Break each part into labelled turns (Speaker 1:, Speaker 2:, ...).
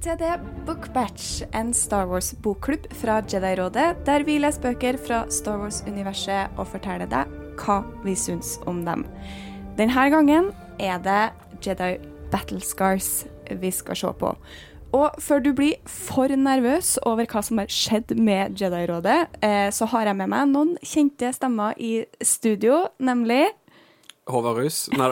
Speaker 1: til det Bookbatch, en Star Wars-bokklubb fra Jedi-rådet, der vi leser bøker fra Star Wars-universet og forteller deg hva vi syns om dem. Denne gangen er det Jedi Battle Scars vi skal se på. Og før du blir for nervøs over hva som har skjedd med Jedi-rådet, eh, så har jeg med meg noen kjente stemmer i studio, nemlig
Speaker 2: Håvard Rus. Nei.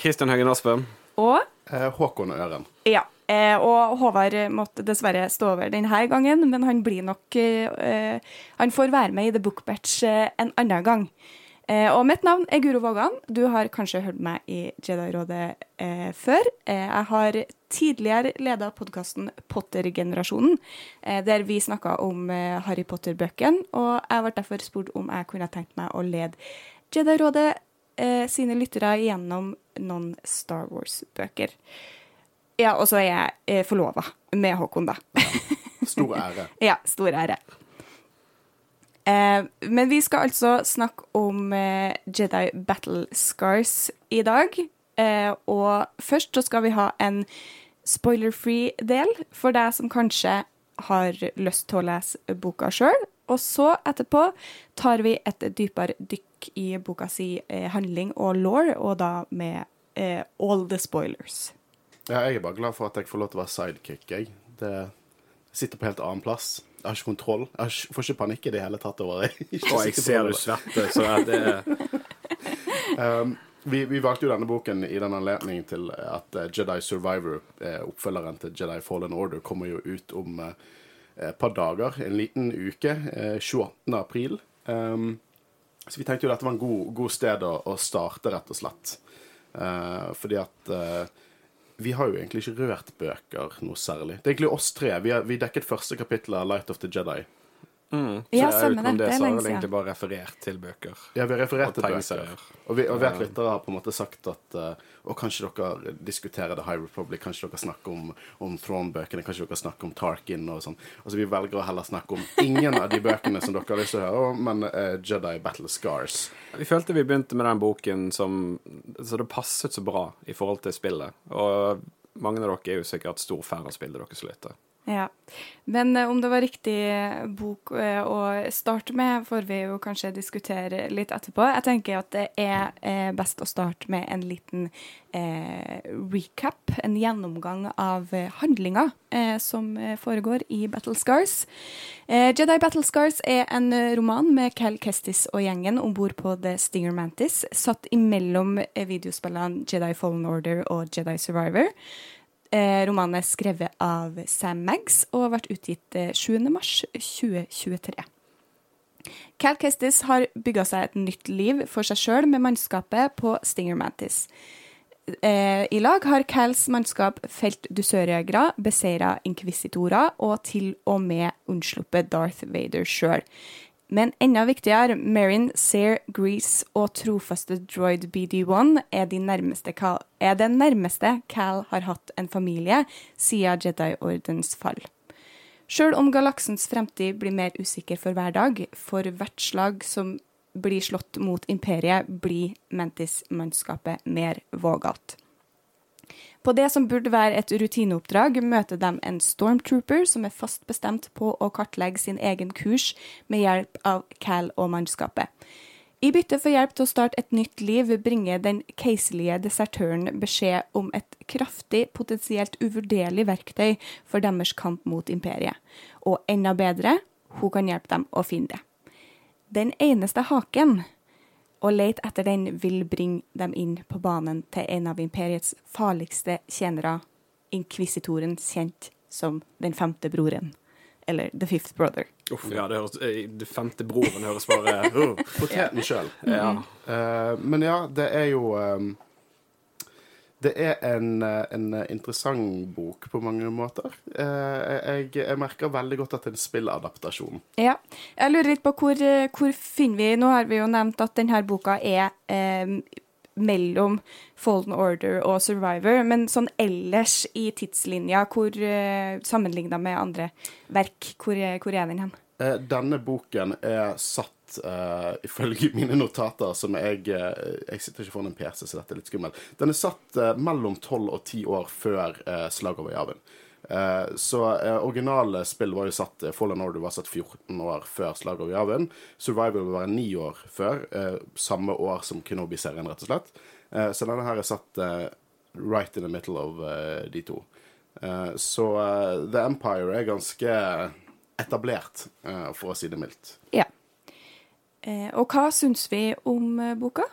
Speaker 2: Kristian Høgen Aspe.
Speaker 1: Og
Speaker 3: Eh, Håkon Øren.
Speaker 1: Ja. Eh, og Håvard måtte dessverre stå over denne gangen, men han blir nok eh, Han får være med i The Book Batch eh, en annen gang. Eh, og mitt navn er Guro Vågan. Du har kanskje hørt meg i Jedi-rådet eh, før. Eh, jeg har tidligere leda podkasten Potter-generasjonen, eh, der vi snakka om eh, Harry Potter-bøkene, og jeg ble derfor spurt om jeg kunne tenkt meg å lede Jedi-rådet eh, sine lyttere gjennom noen Star Wars-bøker. Ja, og så er jeg eh, forlova med Håkon, da.
Speaker 3: Stor ære.
Speaker 1: ja, stor ære. Eh, men vi skal altså snakke om eh, Jedi Battle Scars i dag. Eh, og først så skal vi ha en spoiler-free del for deg som kanskje har lyst til å lese boka sjøl. Og så etterpå tar vi et dypere dykk i boka si eh, handling og law, og da med eh, all the spoilers.
Speaker 3: Ja, jeg er bare glad for at jeg får lov til å være sidekick. Jeg det sitter på helt annen plass. Jeg har ikke kontroll. Jeg ikke, får ikke panikk i det hele tatt over det.
Speaker 2: Og jeg ser du svetter, så det er
Speaker 3: Um, vi, vi valgte jo denne boken i den anledning til at eh, Jedi Survivor, eh, oppfølgeren til Jedi Fallen Order, kommer jo ut om eh, et par dager, en liten uke, eh, 28. april. Um, så vi tenkte jo dette var en god, god sted å, å starte, rett og slett. Eh, fordi at eh, vi har jo egentlig ikke rørt bøker noe særlig. Det er egentlig oss tre. Vi, har, vi dekket første kapittel av Light of the Jedi.
Speaker 2: Mm.
Speaker 1: Ja,
Speaker 2: Så
Speaker 1: stemmer
Speaker 2: utenom
Speaker 1: det. Det er
Speaker 2: så har
Speaker 1: vi
Speaker 2: vel egentlig bare referert til bøker.
Speaker 3: Ja, vi har referert til bøker. Og, vi, og vet
Speaker 2: Ja.
Speaker 3: lyttere har på en måte sagt at uh, Og kanskje dere diskuterer The High Republic, kanskje dere snakker om, om Throne-bøkene, kanskje dere snakker om Tarkin og sånn. Altså Vi velger å heller snakke om ingen av de bøkene som dere har lyst til å høre men uh, Jedi Battle Scars.
Speaker 2: Vi følte vi begynte med den boken som Så det passet så bra i forhold til spillet. Og mange av dere er jo sikkert stor fan av spillet dere slutter lytter.
Speaker 1: Ja. Men eh, om det var riktig bok eh, å starte med, får vi jo kanskje diskutere litt etterpå. Jeg tenker at det er eh, best å starte med en liten eh, recap, en gjennomgang av eh, handlinga eh, som eh, foregår i Battle Scars. Eh, Jedi Battle Scars er en eh, roman med Cal Kestis og gjengen om bord på The Stinger Mantis, satt imellom eh, videospillene Jedi Fallen Order og Jedi Survivor. Eh, romanen er skrevet av Sam Maggs og har vært utgitt eh, 7. mars 2023. Cal Kestis har bygga seg et nytt liv for seg sjøl med mannskapet på Stinger Mantis. Eh, I lag har Cals mannskap felt dusørjegere, beseira inkvisitorer og til og med unnsluppet Darth Vader sjøl. Men enda viktigere, Marin, Sear, Grease og trofaste droid BD1 er, de Cal, er det nærmeste Cal har hatt en familie siden Jedi-ordens fall. Sjøl om galaksens fremtid blir mer usikker for hver dag, for hvert slag som blir slått mot imperiet, blir Mentis-mannskapet mer vågalt. På det som burde være et rutineoppdrag, møter de en stormtrooper som er fast bestemt på å kartlegge sin egen kurs med hjelp av Cal og mannskapet. I bytte for hjelp til å starte et nytt liv bringer den keiserlige desertøren beskjed om et kraftig, potensielt uvurderlig verktøy for deres kamp mot imperiet. Og enda bedre, hun kan hjelpe dem å finne det. Den eneste haken å lete etter den vil bringe dem inn på banen til en av imperiets farligste tjenere, inkvisitoren kjent som Den femte broren, eller The Fifth Brother.
Speaker 2: Uff, ja, det høres eh, Det femte broren høres bare uh.
Speaker 3: Poteten sjøl.
Speaker 2: Ja.
Speaker 3: Uh, men ja, det er jo um, Det er en, eh, en interessant bok på mange måter. Eh, jeg, jeg merker veldig godt at det er en spilladaptasjon.
Speaker 1: Ja. Jeg lurer litt på hvor, eh, hvor finner vi Nå har vi jo nevnt at denne boka er eh, mellom Fallen Order og Survivor, men sånn ellers i tidslinja, hvor eh, sammenligna med andre verk, hvor, hvor er den hen?
Speaker 3: Eh, denne boken er satt eh, ifølge mine notater, som jeg uh, Jeg sitter ikke foran en PC, så dette er litt skummelt. Den er satt uh, mellom 12 og 10 år før uh, slaget over Jærven. Eh, så originale spill var jo satt Fallen Order var satt 14 år før slaget over Jærven. Survival vil være 9 år før. samme år som Kenobi-serien, rett og slett. Så denne her er satt right in the middle of de to. Så The Empire er ganske etablert, for å si det mildt.
Speaker 1: Ja. Eh, og hva syns vi om eh, boka?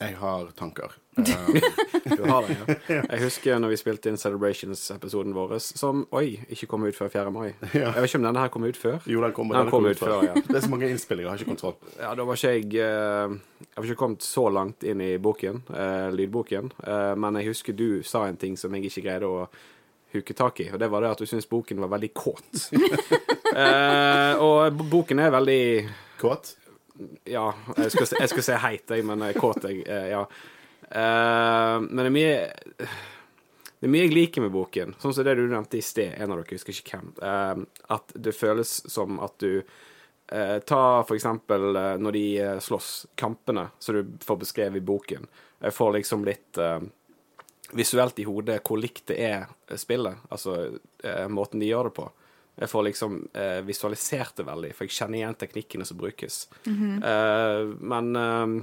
Speaker 3: Jeg har tanker. Eh,
Speaker 2: Du har det, ja. Jeg husker når vi spilte inn Celebrations-episoden vår, som oi, ikke kom ut før 4. mai. Jeg vet ikke om denne her kom ut før.
Speaker 3: jo, den kommer.
Speaker 2: Den kom ut før, ja.
Speaker 3: Det er så mange innspillinger, jeg har ikke kontroll.
Speaker 2: Ja, da var ikke jeg Jeg var ikke kommet så langt inn i boken, eh, lydboken, eh, men jeg husker du sa en ting som jeg ikke greide å huke tak i, og det var det at du syntes boken var veldig kåt. eh, og boken er veldig
Speaker 3: Kåt?
Speaker 2: Ja, jeg skulle, jeg skulle si heit, jeg, men eh, kåt, jeg. eh, ja. Eh, men det er mye Det er mye jeg liker med boken, sånn som det du nevnte i sted, en av dere, jeg husker ikke hvem, at det føles som at du Ta for eksempel når de slåss, kampene som du får beskrevet i boken. Jeg får liksom litt visuelt i hodet hvor likt det er spillet, altså måten de gjør det på. Jeg får liksom eh, visualisert det veldig, for jeg kjenner igjen teknikkene som brukes. Eh, men eh,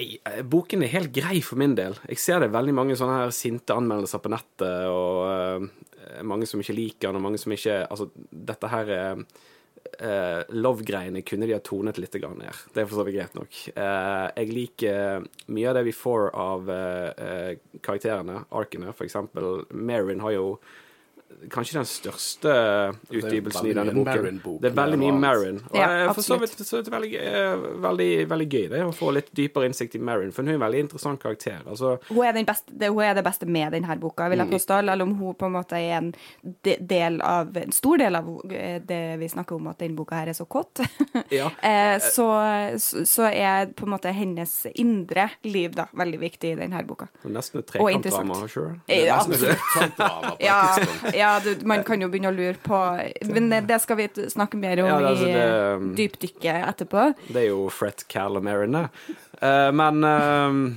Speaker 2: eh, boken er helt grei for min del. Jeg ser det veldig mange sånne her sinte anmeldelser på nettet, og eh, mange som ikke liker den, og mange som ikke Altså, dette her er Uh, Love-greiene kunne de ha tonet litt ned. Det er for så vidt greit nok. Uh, jeg liker mye av det vi får av uh, karakterene, arkene. For eksempel Marin har jo kanskje den største utgivelsen i denne boken. Det er veldig mye Marin. Og
Speaker 1: Ja,
Speaker 2: for så vidt så er det veldig, eh, veldig, veldig gøy det å få litt dypere innsikt i Marin, for hun er en veldig interessant karakter. Altså,
Speaker 1: Hun er, den beste, det, hun er det beste med denne boka, vil jeg påstå. Eller om hun på en måte er en del av, en stor del av eh, det vi snakker om, at denne boka her er så kåt.
Speaker 2: Ja.
Speaker 1: eh, så, så, er på en måte hennes indre liv da veldig viktig i denne boka.
Speaker 2: nesten et trekantdrama, sure.
Speaker 1: Ja,
Speaker 3: på
Speaker 1: ja. Ja du, man kan jo begynne å lure på Men det skal vi snakke mer om
Speaker 2: Ja, det- altså,
Speaker 1: i
Speaker 2: det-
Speaker 1: i dypdykket etterpå.
Speaker 2: Det er jo Fret Cal og det. Eh, men uh,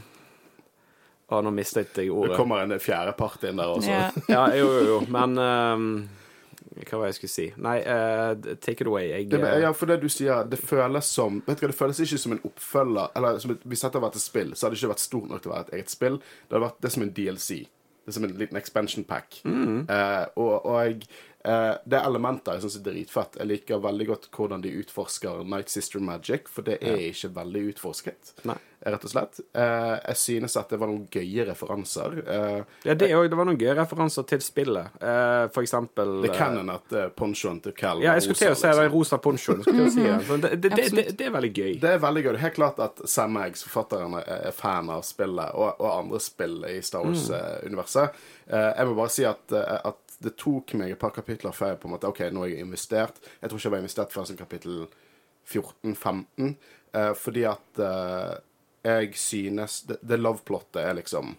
Speaker 2: Å, nå mistet jeg ordet.
Speaker 3: Det kommer en fjerde part inn der også.
Speaker 1: Ja.
Speaker 2: Ja, jo, jo, jo. Men eh, Hva var det jeg skulle si? Nei, uh, take it away. Jeg,
Speaker 3: Det,
Speaker 2: eh,
Speaker 3: ja, for det du sier, det føles som Vet du hva, det føles ikke som en oppfølger Eller som et, Hvis dette hadde vært et spill, så hadde det ikke vært stort nok til å være et eget spill. Det hadde vært det som en DLC. Det er som en liten expansion pack. Eh, og, og eh, Det er elementer jeg syns er dritfett. Jeg liker veldig godt hvordan de utforsker Night Sister Magic, for det er ikke veldig utforsket,
Speaker 2: Nei.
Speaker 3: rett og slett. Eh, jeg synes at det var noen gøye referanser. Eh,
Speaker 2: ja, det, òg, det var noen gøye referanser til spillet. Eh, for eksempel
Speaker 3: det
Speaker 2: eh,
Speaker 3: canon at ponchoen til Cal
Speaker 2: Ja, jeg skulle til å si
Speaker 3: liksom.
Speaker 2: den rosa ponchoen. si det. Så det, det, det, det, er veldig gøy.
Speaker 3: Det er veldig gøy. Det er helt klart at Sam Eggs, forfatteren, er fan av spillet og, og andre spill i Star Wars-universet. jeg må bare si at, eh, at det tok meg et par kapitler før jeg på en måte OK, nå har jeg investert. Jeg tror ikke jeg var investert før som kapittel 14-15, eh, fordi at eh, jeg synes Det, det love-plottet er liksom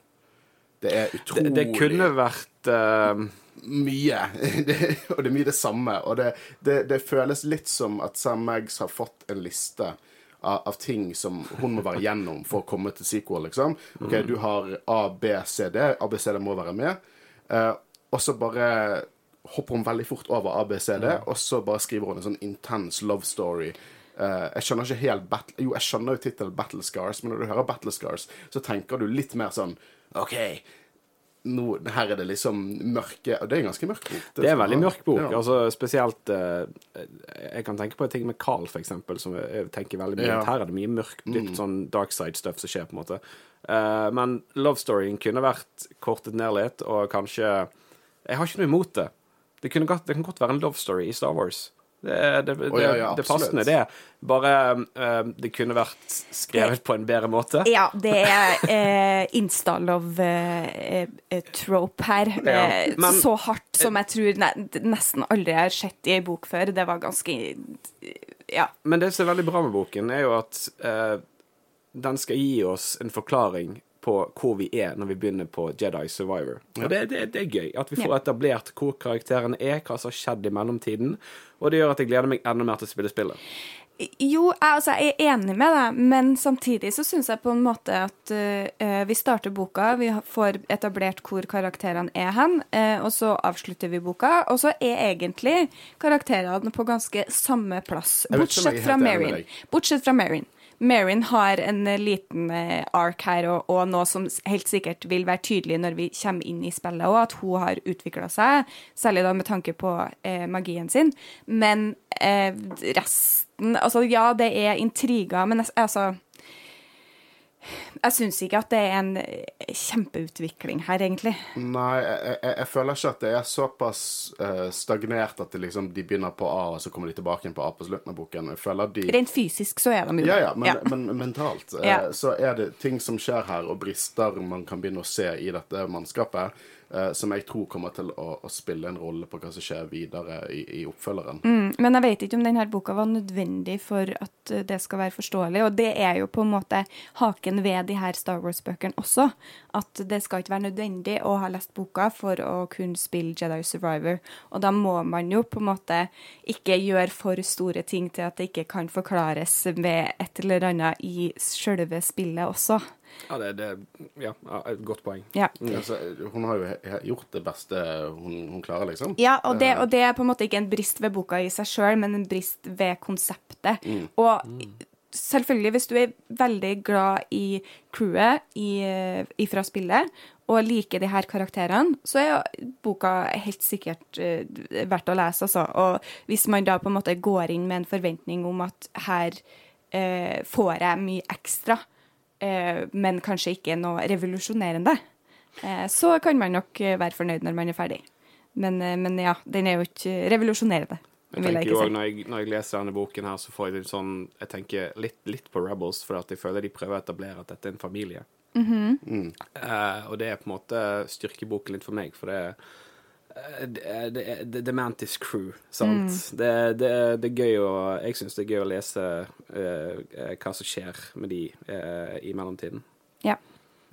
Speaker 3: Det er utrolig
Speaker 2: det kunne vært eh,
Speaker 3: mye. Det, og det er mye det samme. Og det, det, det føles litt som at Sam Maggs har fått en liste av, ting som hun må være gjennom for å komme til sequel, liksom. OK, du har A, B, C, D. A, B, C, D må være med. Eh, og så bare hopper hun veldig fort over ABCD, mm. Og så bare skriver hun en sånn intens love story. Uh, jeg skjønner ikke helt battle... Jo, jeg skjønner jo tittelen Battle Scars, men når du hører Battle Scars, så tenker du litt mer sånn OK, nå, her er det liksom mørke Og det er en ganske mørk bok.
Speaker 2: Det er en veldig mørk bok.
Speaker 3: Ja.
Speaker 2: altså Spesielt uh, Jeg kan tenke på ting med Carl, for eksempel, som jeg, tenker veldig mye
Speaker 3: Ja.
Speaker 2: Her er det mye mørkt, dypt sånn dark side-stuff som skjer, på en måte. Uh, men love storyen kunne vært kortet ned litt, og kanskje Jeg har ikke noe imot det. Det, kunne godt, det kan godt være en love story i Star Wars. Det, det, det,
Speaker 3: Å, ja, ja,
Speaker 2: det passende, det. Bare eh, det kunne vært skrevet på en bedre måte.
Speaker 1: Ja, det er uh, insta-love-trope her.
Speaker 2: Ja,
Speaker 1: Eh,
Speaker 2: men-
Speaker 1: så hardt som jeg tror ne nesten aldri har sett i ei bok før. Det var ganske Ja.
Speaker 2: Men det som er veldig bra med boken, er jo at eh, den skal gi oss en forklaring på hvor vi er når vi begynner på Jedi Survivor. Og det, det, det er gøy. At vi får etablert hvor karakterene er, hva som har skjedd i mellomtiden. Og det gjør at jeg gleder meg enda mer til å spille spillet.
Speaker 1: Jo, jeg, altså, jeg er enig med deg, men samtidig så syns jeg på en måte at uh, vi starter boka, vi får etablert hvor karakterene er hen, uh, og så avslutter vi boka, og så er egentlig karakterene på ganske samme plass, bortsett fra Marin. Bortsett fra Marin. Marin har en eh, liten eh, ark her, og, og noe som helt sikkert vil være tydelig når vi kommer inn i spillet òg, at hun har utvikla seg, særlig da med tanke på eh, magien sin. Men eh, resten Altså, ja, det er intriger, men altså Jeg syns ikke at det er en kjempeutvikling her, egentlig.
Speaker 3: Nei, jeg, jeg, jeg føler ikke at det er såpass uh, stagnert at det liksom, de begynner på A, og så kommer de tilbake igjen på A på slutten av boken. Jeg føler de
Speaker 1: Rent fysisk så er de jo
Speaker 3: Ja, ja, men,
Speaker 1: Ja.
Speaker 3: men mentalt eh,
Speaker 1: Ja.
Speaker 3: så er det ting som skjer her, og brister man kan begynne å se i dette mannskapet, som jeg tror kommer til å, å spille en rolle på hva som skjer videre i, i oppfølgeren.
Speaker 1: Mm, men jeg vet ikke om denne boka var nødvendig for at eh, det skal være forståelig. Og det er jo på en måte haken ved de her Star Wars-bøkene også. At det skal ikke være nødvendig å ha lest boka for å kunne spille Jedi Survivor. Og da må man jo på en måte ikke gjøre for store ting til at det ikke kan forklares med et eller annet i sjølve spillet også.
Speaker 2: Ja, det, det ja, ja, et godt poeng.
Speaker 1: Ja.
Speaker 3: Altså, hun har jo gjort det beste hun, hun klarer, liksom.
Speaker 1: Ja, og det, og det er på en måte ikke en brist ved boka i seg sjøl, men en brist ved konseptet. Og selvfølgelig, hvis du er veldig glad i crewet i, ifra spillet, og liker de her karakterene, så er boka helt sikkert uh, verdt å lese, altså. Og hvis man da på en måte går inn med en forventning om at her uh, får jeg mye ekstra, eh, men kanskje ikke noe revolusjonerende, eh, så kan man nok eh, være fornøyd når man er ferdig. Men, eh, men ja, den er jo ikke revolusjonerende,
Speaker 2: Jeg tenker jo også, når, jeg, når jeg leser denne boken her, så får jeg litt sånn Jeg tenker litt, litt på Rebels, for at jeg føler de prøver å etablere at dette er en familie. Eh, og det er på en måte styrkeboken litt for meg, for det eh, det det det er Mantis Crew, sant? Det, det, er- det er gøy å Jeg syns det er gøy å lese eh, eh, hva som skjer med de uh, i mellomtiden.
Speaker 1: Ja.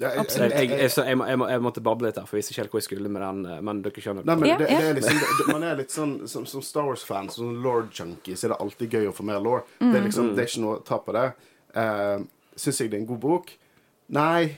Speaker 3: Ja, jeg-
Speaker 2: jeg, jeg, jeg, så jeg, må, jeg, må, jeg måtte bable litt der, for jeg visste ikke helt hvor jeg skulle med den, eh, men dere skjønner.
Speaker 3: Nei, men det, det er liksom, det, man er litt sånn Som, som Star Wars-fan, som Lord-junkie, så er det alltid gøy å få mer law. Det, er liksom, det er ikke noe å ta på det. Uh, Syns jeg det er en god bok? Nei.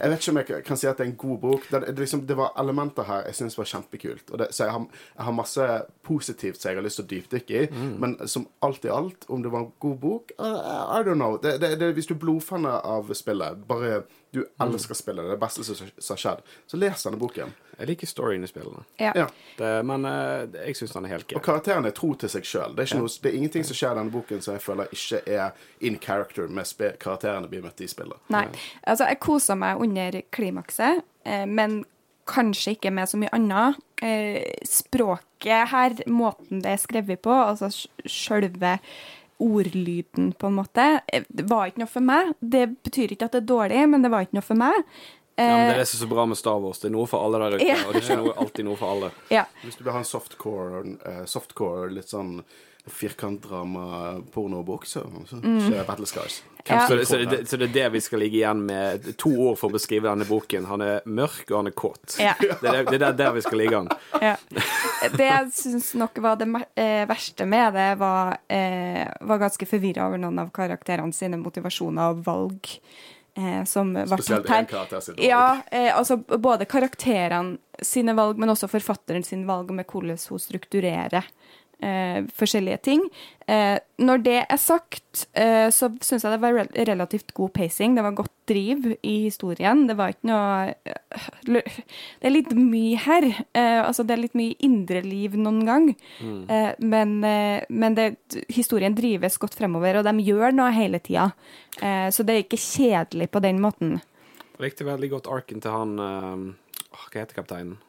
Speaker 3: Jeg vet ikke om jeg kan si at det er en god bok. Det, det, liksom, det var elementer her jeg syns var kjempekult. Det, så jeg har, jeg har masse positivt som jeg har lyst til å dypdykke i. Men som alt i alt, om det var en god bok uh, I don't know. Det, det, det, hvis du er blodfan av spillet, bare du elsker spillet, det er det beste som har skjedd, så les denne boken.
Speaker 2: Jeg liker storyen i spillene,
Speaker 1: Ja.
Speaker 3: Ja.
Speaker 2: det, men eh, jeg syns den er helt
Speaker 3: gøy.
Speaker 2: Og
Speaker 3: karakteren er tro til seg sjøl. Det, er det er ingenting som skjer i denne boken som jeg føler ikke er in character med karakterene blir møtt i spillet.
Speaker 1: Nei. Altså, jeg koser meg under klimakset, eh, men kanskje ikke med så mye annet. Eh, språket her, måten det er skrevet på, altså sj- sjølve ordlyden, på en måte, eh, det var ikke noe for meg. Det betyr ikke at det er dårlig, men det var ikke noe for meg.
Speaker 2: Ja, men det
Speaker 1: Eh,
Speaker 2: er det som er så bra med Star Wars. Det er noe for alle der ute,
Speaker 1: Ja.
Speaker 2: og det er ikke noe, alltid noe for alle.
Speaker 1: ja.
Speaker 3: Hvis du vil ha en softcore, eh, softcore litt sånn firkantdrama-pornobok, så, så kjører Battle Scars.
Speaker 1: Ja.
Speaker 2: Så, det, så, det, så det er det vi skal ligge igjen med. To ord for å beskrive denne boken. Han er mørk, og han er kåt.
Speaker 1: Ja.
Speaker 2: Det er det, det er der vi skal ligge an.
Speaker 1: Ja. Det jeg syns nok var det eh, verste med det, var, eh, var ganske forvirra over noen av karakterene sine motivasjoner og valg. Eh, som ble
Speaker 3: Spesielt
Speaker 1: her.
Speaker 3: karakter sitt valg.
Speaker 1: Ja, eh, altså både karakterene sine valg, men også forfatteren sin valg med hvordan hun strukturerer eh, forskjellige ting. Eh, når det er sagt, eh, så syns jeg det var rel relativt god pacing. Det var godt driv i historien. Det var ikke noe eh, Det er litt mye her. Eh, altså, det er litt mye indre liv noen gang. Eh, men eh, men det, historien drives godt fremover, og de gjør noe hele tida. Eh, så det er ikke kjedelig på den måten.
Speaker 2: Jeg likte veldig godt arken til han eh, Hva heter kapteinen?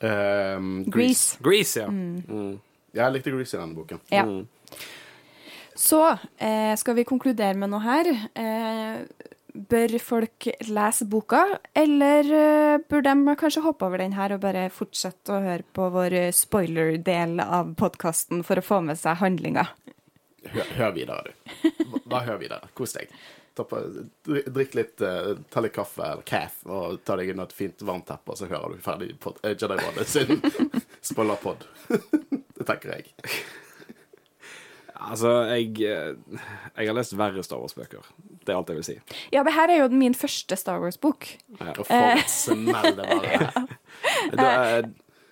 Speaker 3: Um, Grease.
Speaker 1: Grease.
Speaker 2: Ja. Mm.
Speaker 3: Ja, jeg likte Grease i denne boken.
Speaker 1: Ja.
Speaker 2: Mm.
Speaker 1: Så eh, skal vi konkludere med noe her. Eh, bør folk lese boka, eller eh, bør de kanskje hoppe over den her og bare fortsette å høre på vår spoiler-del av podkasten for å få med seg handlinga?
Speaker 3: Hør, hør videre, du. Bare hør videre. Kos deg. ta på, drikk litt, uh, ta litt kaffe eller caff, og ta deg inn et fint varmt teppe, og så hører du ferdig pod, eh, Jedi-rådet sin spoilerpod. Det tenker jeg.
Speaker 2: Altså, jeg, eh, jeg har lest verre Star Wars-bøker. Det er alt jeg vil si.
Speaker 1: Ja, det her er jo min første Star Wars-bok.
Speaker 3: Og for et smell det var.
Speaker 2: Eh,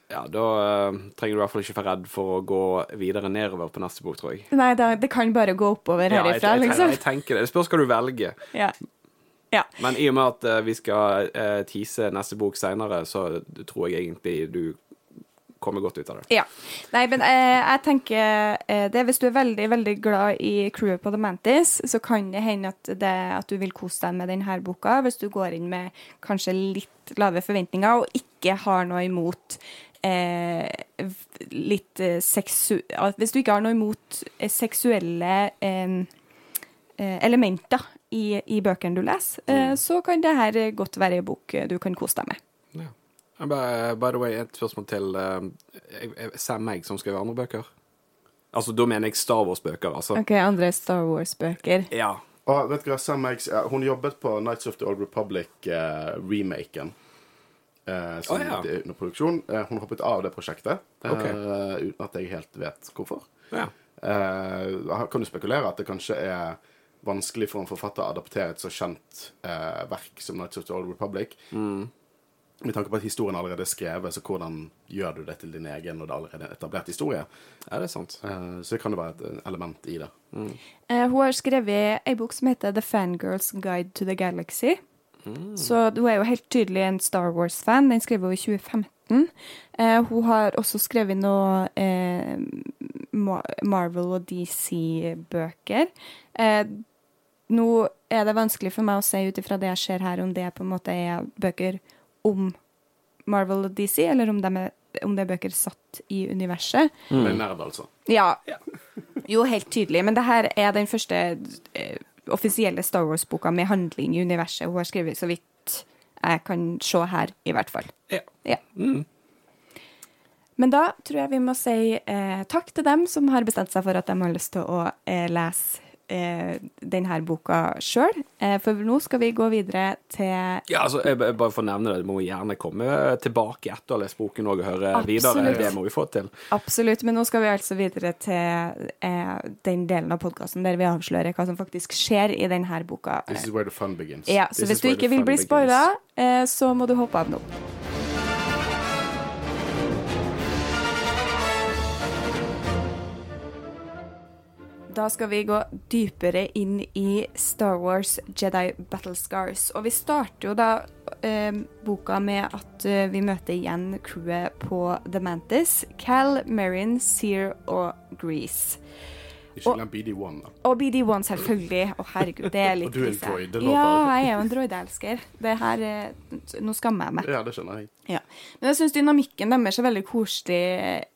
Speaker 2: ja, da eh, trenger du i hvert fall ikke være redd for å gå videre nedover på neste bok, tror jeg.
Speaker 1: Nei, da, det kan bare gå oppover
Speaker 2: Ja, jeg,
Speaker 1: herifra,
Speaker 2: jeg, jeg,
Speaker 1: liksom.
Speaker 2: jeg tenker det. Det spørs hva du velger.
Speaker 1: Ja. ja.
Speaker 2: Men i og med at eh, vi skal uh, tease neste bok seinere, så tror jeg egentlig du kommer godt ut av det.
Speaker 1: Ja. Nei, men eh, jeg tenker eh, det Hvis du er veldig veldig glad i crewet på The Mantis, så kan det hende at, det, at du vil kose deg med denne boka. Hvis du går inn med kanskje litt lave forventninger og ikke har noe imot eh, litt eh, seksu... Hvis du ikke har noe imot eh, seksuelle eh, eh, elementer i, i bøkene du leser, eh, så kan det her godt være en bok du kan kose deg med.
Speaker 2: Bare- By the way, et spørsmål til uh, Sam Meg, som skrev andre bøker. Altså, da mener jeg Star Wars-bøker, altså.
Speaker 1: Ok, andre Star Wars-bøker.
Speaker 2: Ja.
Speaker 3: Og vet du hva, Sam Meggs Hun jobbet på Nights of the Old Republic-remaken. Uh, som
Speaker 2: oh, ja.
Speaker 3: er under produksjon. Eh, hun hoppet av det prosjektet okay.
Speaker 2: Ok.
Speaker 3: uten at jeg helt vet hvorfor.
Speaker 2: ja.
Speaker 3: Eh, kan du spekulere at det kanskje er vanskelig for en forfatter å adaptere et så kjent eh, verk som Nights of the Old Republic. Med tanke på at historien allerede er skrevet, så hvordan gjør du det til din egen når det allerede er etablert historie?
Speaker 2: Er det er sant.
Speaker 3: Eh, så det kan jo være et eh, element i det.
Speaker 1: Mm. hun har skrevet ei bok som heter The Fangirls Guide to the Galaxy. Så hun er jo helt tydelig en Star Wars-fan. Den skrev hun i 2015. Eh, hun har også skrevet noe eh, Marvel og DC-bøker. Eh, nå er det vanskelig for meg å si ut ifra det jeg ser her, om det på en måte er bøker om Marvel og DC, eller om, de er, om det er bøker satt i universet.
Speaker 3: Med nerd, altså.
Speaker 1: Ja. Jo, helt tydelig. Men det her er den første eh, offisielle Star Wars-boka med handling i universet hun har skrevet, så vidt jeg kan se her, i hvert fall.
Speaker 2: Ja.
Speaker 1: Ja. Men da tror jeg vi må si eh, takk til dem som har bestemt seg for at de har lyst til å eh, lese eh, denne boka sjøl. Eh, for nå skal vi gå videre til
Speaker 2: Ja, altså, jeg, jeg bare for å nevne det, du må gjerne komme tilbake etter å ha lest boken og høre videre.
Speaker 1: Absolutt.
Speaker 2: Det må vi få til.
Speaker 1: Absolutt, men nå skal vi altså videre til eh, den delen av podkasten der vi avslører hva som faktisk skjer i denne boka.
Speaker 3: This is where the fun begins.
Speaker 1: Ja, så
Speaker 2: This
Speaker 1: hvis du ikke vil bli spoila, eh, så må du hoppe av nå. Da skal vi gå dypere inn i Star Wars Jedi Battle Scars. Og vi starter jo da eh, boka med at eh, vi møter igjen crewet på The Mantis. Cal, Merrin, Sear og Grease.
Speaker 3: Ikke glem BD1, da.
Speaker 1: Og BD1, selvfølgelig. Å, herregud, det er litt
Speaker 3: Og du er en droid,
Speaker 1: Ja,
Speaker 3: jeg.
Speaker 1: er jo en droidelsker. Det her er Nå skammer jeg meg.
Speaker 3: Ja, det skjønner jeg.
Speaker 1: Ja. Men jeg syns dynamikken deres er veldig koselig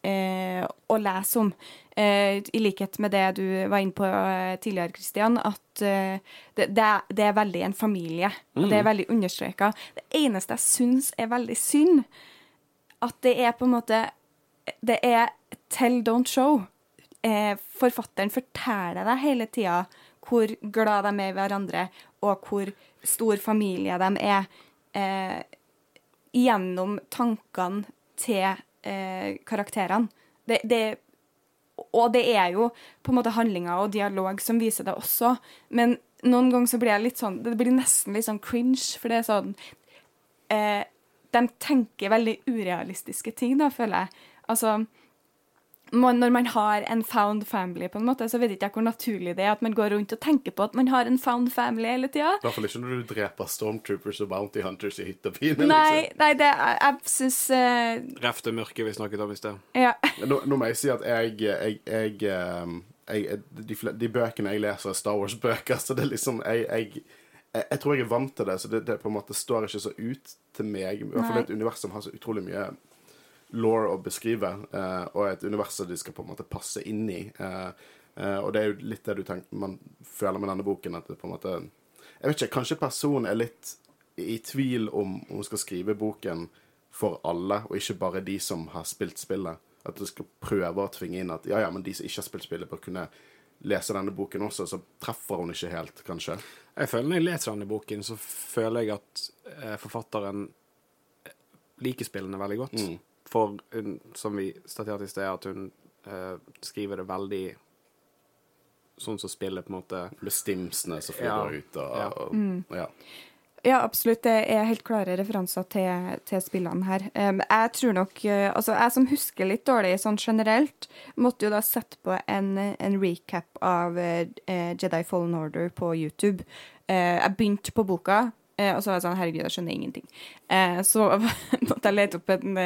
Speaker 1: eh, å lese om. Eh, I likhet med det du var inne på eh, tidligere, Kristian, at eh, det, det, er, det er veldig en familie. Og det er veldig understreka. Det eneste jeg syns er veldig synd, at det er på en måte Det er tell, don't show. Eh, forfatteren forteller deg hele tida hvor glad de er i hverandre, og hvor stor familie de er. Eh, gjennom tankene til eh, karakterene. Det, det, og det er jo på en måte handlinger og dialog som viser det også, men noen ganger så blir jeg litt sånn Det blir nesten litt sånn cringe, for det er sånn eh, De tenker veldig urealistiske ting, da, føler jeg. Altså når man har en found family, på en måte, så vet ikke jeg hvor naturlig det er at man går rundt og tenker på at man har en found family hele tida.
Speaker 3: I hvert fall ikke når du dreper stormtroopers og bounty hunters i hytta liksom. pine.
Speaker 1: Nei,
Speaker 3: Liksom.
Speaker 1: nei, det, jeg, jeg syns uh...
Speaker 2: Ref det mørke vi snakket om i sted.
Speaker 1: Ja.
Speaker 3: Nå, nå må jeg si at jeg, jeg, jeg, ehm, jeg de, de bøkene jeg leser, er Star Wars-bøker, så det er liksom jeg, jeg, jeg, jeg tror jeg er vant til det, så det, det på en måte står ikke så ut til meg. I hvert fall et univers som har så utrolig mye law å beskrive, eh, og et univers som de skal på en måte passe inn i. eh, eh, og det er jo litt det du tenker man føler med denne boken, at det på en måte Jeg vet ikke, kanskje personen er litt i tvil om hun skal skrive boken for alle, og ikke bare de som har spilt spillet. At du skal prøve å tvinge inn at ja, ja, men de som ikke har spilt spillet, bør kunne lese denne boken også, så treffer hun ikke helt, kanskje.
Speaker 2: Jeg føler Når jeg leser denne boken, så føler jeg at forfatteren liker spillene veldig godt.
Speaker 3: Mm.
Speaker 2: For hun, som vi staterte i sted, at hun eh, skriver det veldig sånn som spillet på en måte
Speaker 3: Med stimsene som flyr
Speaker 2: Ja.
Speaker 3: ut og,
Speaker 2: Ja.
Speaker 3: og ja.
Speaker 1: Ja, absolutt. Det er helt klare referanser til, til spillene her. Um, jeg tror nok uh, Altså, jeg som husker litt dårlig sånn generelt, måtte jo da sette på en, en recap av uh, Jedi Fallen Order på YouTube. Uh, jeg begynte på boka, uh, og så var jeg sånn Herregud, jeg skjønner ingenting. Eh, så måtte jeg lete opp en,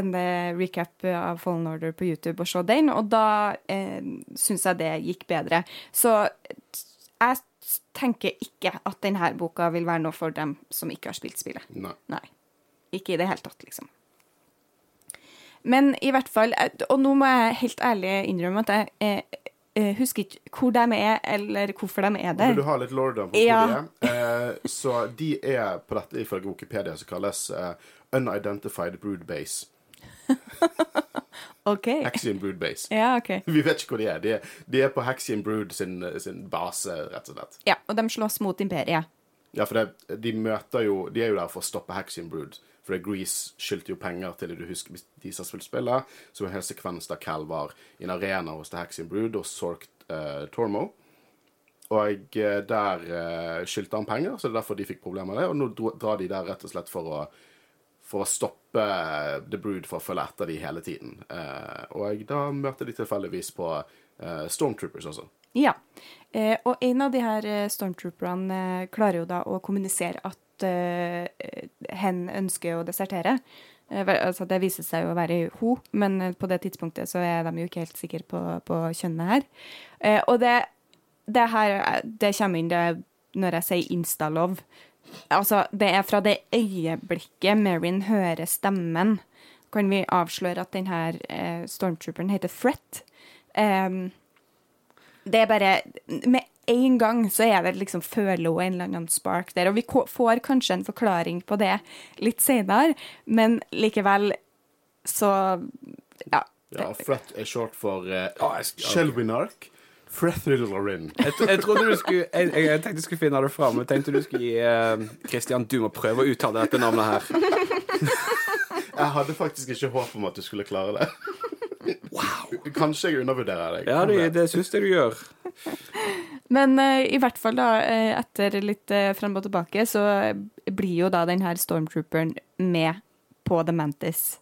Speaker 1: en uh, recap av Fallen Order på YouTube og se den, og da eh, syns jeg det gikk bedre. Så jeg tenker ikke at denne boka vil være noe for dem som ikke har spilt spillet.
Speaker 3: Nei.
Speaker 1: Nei. Ikke i det hele tatt, liksom. Men i hvert fall Og nå må jeg helt ærlig innrømme at jeg eh, eh, husker ikke hvor de er, eller hvorfor de er der.
Speaker 3: Vil du ha litt lorda på
Speaker 1: Ja.
Speaker 3: hvor de er? Eh, så de er på dette ifølge Wikipedia som kalles eh, Unidentified Brood Base.
Speaker 1: OK.
Speaker 3: Hexian Brood Base.
Speaker 1: Ja, OK.
Speaker 3: Vi vet ikke hvor de er. De er, de er på Hexian Brood sin, sin base, rett og slett.
Speaker 1: Ja, og de slåss mot imperiet.
Speaker 3: Ja, for det, de møter jo De er jo der for å stoppe Hexian Brood. For Grease skyldte jo penger til det du husker de som spilt spillet. Så en hel sekvens der Cal var i en arena hos The Haxian Brood og Sork uh, Tormo. Og eh, der uh, skyldte han penger, så det er derfor de fikk problemer med det. Og nå drar de der rett og slett for å, for å stoppe eh, The Brood for å følge etter de hele tiden. Uh, og da møter de tilfeldigvis på uh, Stormtroopers også.
Speaker 1: Ja. Eh, og en av de her eh, stormtrooperne eh, klarer jo da å kommunisere at eh, hen ønsker å desertere. Eh, altså det viser seg jo å være hun, men eh, på det tidspunktet så er de jo ikke helt sikre på, på kjønnet her. Og det, det her det kommer inn det, når jeg sier instalove. Altså, det er fra det øyeblikket Marin hører stemmen, kan vi avsløre at denne stormtrooperen heter Fret. Um, det er bare Med en gang så er det liksom føler hun en eller annen spark der. Og vi får kanskje en forklaring på det litt senere, men likevel så Ja.
Speaker 3: Ja, Fret er short for uh,
Speaker 2: Ja, jeg sk-
Speaker 3: Shelwinark.
Speaker 2: Jeg, jeg trodde du skulle jeg, jeg, tenkte du skulle finne det fram. Jeg tenkte du skulle gi Kristian, Christian, du må prøve å uttale dette navnet her.
Speaker 3: Jeg hadde faktisk ikke håp om at du skulle klare det. Kanskje jeg undervurderer deg.
Speaker 2: Ja, det, det syns jeg du gjør.
Speaker 1: Men uh, i hvert fall, da, eh, etter litt uh, frem og tilbake, så blir jo da den her stormtrooperen med på The Mantis.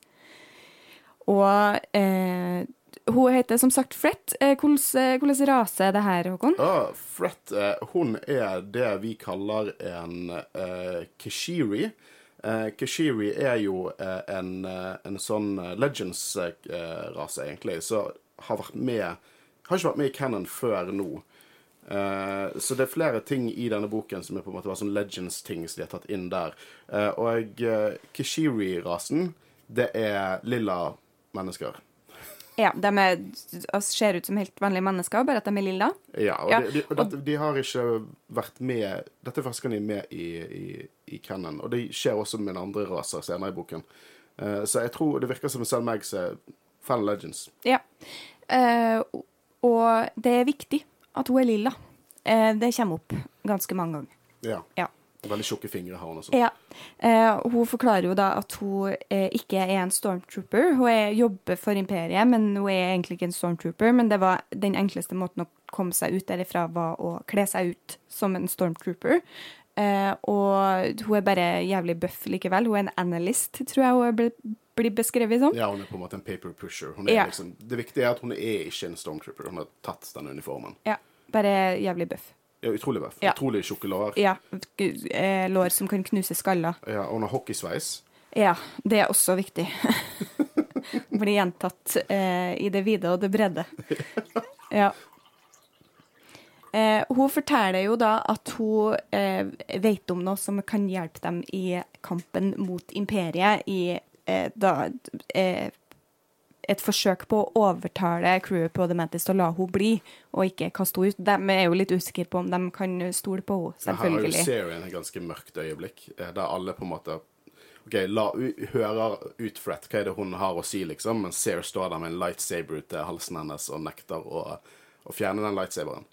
Speaker 1: Og uh, hun heter som sagt Fret. Hvilken rase er det her, Håkon?
Speaker 3: Ah, Fret, eh, hun er det vi kaller en uh, kishiri. Eh, kishiri er jo eh, en, eh, en sånn Legends-rase, egentlig, som har vært med Har ikke vært med i Cannon før nå. Så det er flere ting i denne boken som er på en måte sånn Legends-ting som de har tatt inn der. Og uh, Kishiri-rasen, det er lilla mennesker.
Speaker 1: Ja, de er, altså, ser ut som helt vanlige mennesker, bare at de er lilla.
Speaker 3: Ja, og,
Speaker 1: Ja,
Speaker 3: De, de, og dette, de har ikke vært med Dette er er med i, i, i Canon, og det skjer også med andre raser senere i boken. Uh, så jeg tror det virker som selv Mags er fan Legends.
Speaker 1: Ja. Uh, og det er viktig at hun er lilla. Uh, det kommer opp ganske mange ganger.
Speaker 3: Ja.
Speaker 1: Ja.
Speaker 3: Veldig tjukke fingre har hun også.
Speaker 1: Ja. Eh, hun forklarer jo da at hun eh, ikke er en stormtrooper. Hun er, jobber for imperiet, men hun er egentlig ikke en stormtrooper. Men det var den enkleste måten å komme seg ut derifra var å kle seg ut som en stormtrooper. Eh, og hun er bare jævlig bøff likevel. Hun er en analyst, tror jeg hun er bli- blir beskrevet som.
Speaker 3: Ja, hun er på en måte en paper pusher. Er
Speaker 1: Ja.
Speaker 3: liksom, det viktige er at hun er ikke en stormtrooper. Hun har tatt den uniformen.
Speaker 1: Ja, bare jævlig buff.
Speaker 3: Ja, utrolig bøff.
Speaker 1: Ja.
Speaker 3: Utrolig tjukke lår.
Speaker 1: Ja, eh, lår som kan knuse skaller.
Speaker 3: Ja, og har hockeysveis.
Speaker 1: Ja, det er også viktig. Blir gjentatt eh, i det vide og det bredde. Ja. Eh, hun forteller jo da at hun eh, vet om noe som kan hjelpe dem i kampen mot imperiet i eh, da, eh, et forsøk på å overtale crewet på The Mantis til å la henne bli, og ikke kaste henne ut. De er jo litt usikre på om de kan stole på henne, selvfølgelig.
Speaker 3: Her har jo serien et ganske mørkt øyeblikk, eh, der alle på en måte OK, la, hører ut Fret, hva er det hun har å si, liksom, men Sear står der med en lightsaber ut til halsen hennes og nekter å, å fjerne den lightsaberen.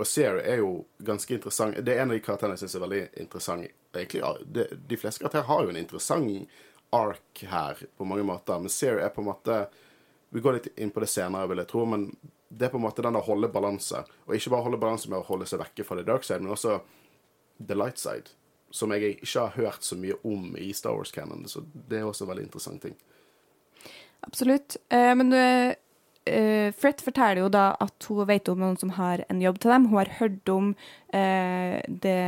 Speaker 3: Og Sear er jo ganske interessant. Det er en av de karakterene jeg syns er veldig interessant. Egentlig, det, De fleste karakterer har jo en interessant ark her på mange måter, men Seer er på en måte Vi går litt inn på det senere, vil jeg tro, men det er på en måte den å holde balanse. Og ikke bare holde balanse med å holde seg vekke fra the dark side, men også the light side. Som jeg ikke har hørt så mye om i Star Wars Cannon, så det er også en veldig interessant ting.
Speaker 1: Absolutt. Eh, men uh, Fred forteller jo da at hun vet om noen som har en jobb til dem. Hun har hørt om uh, det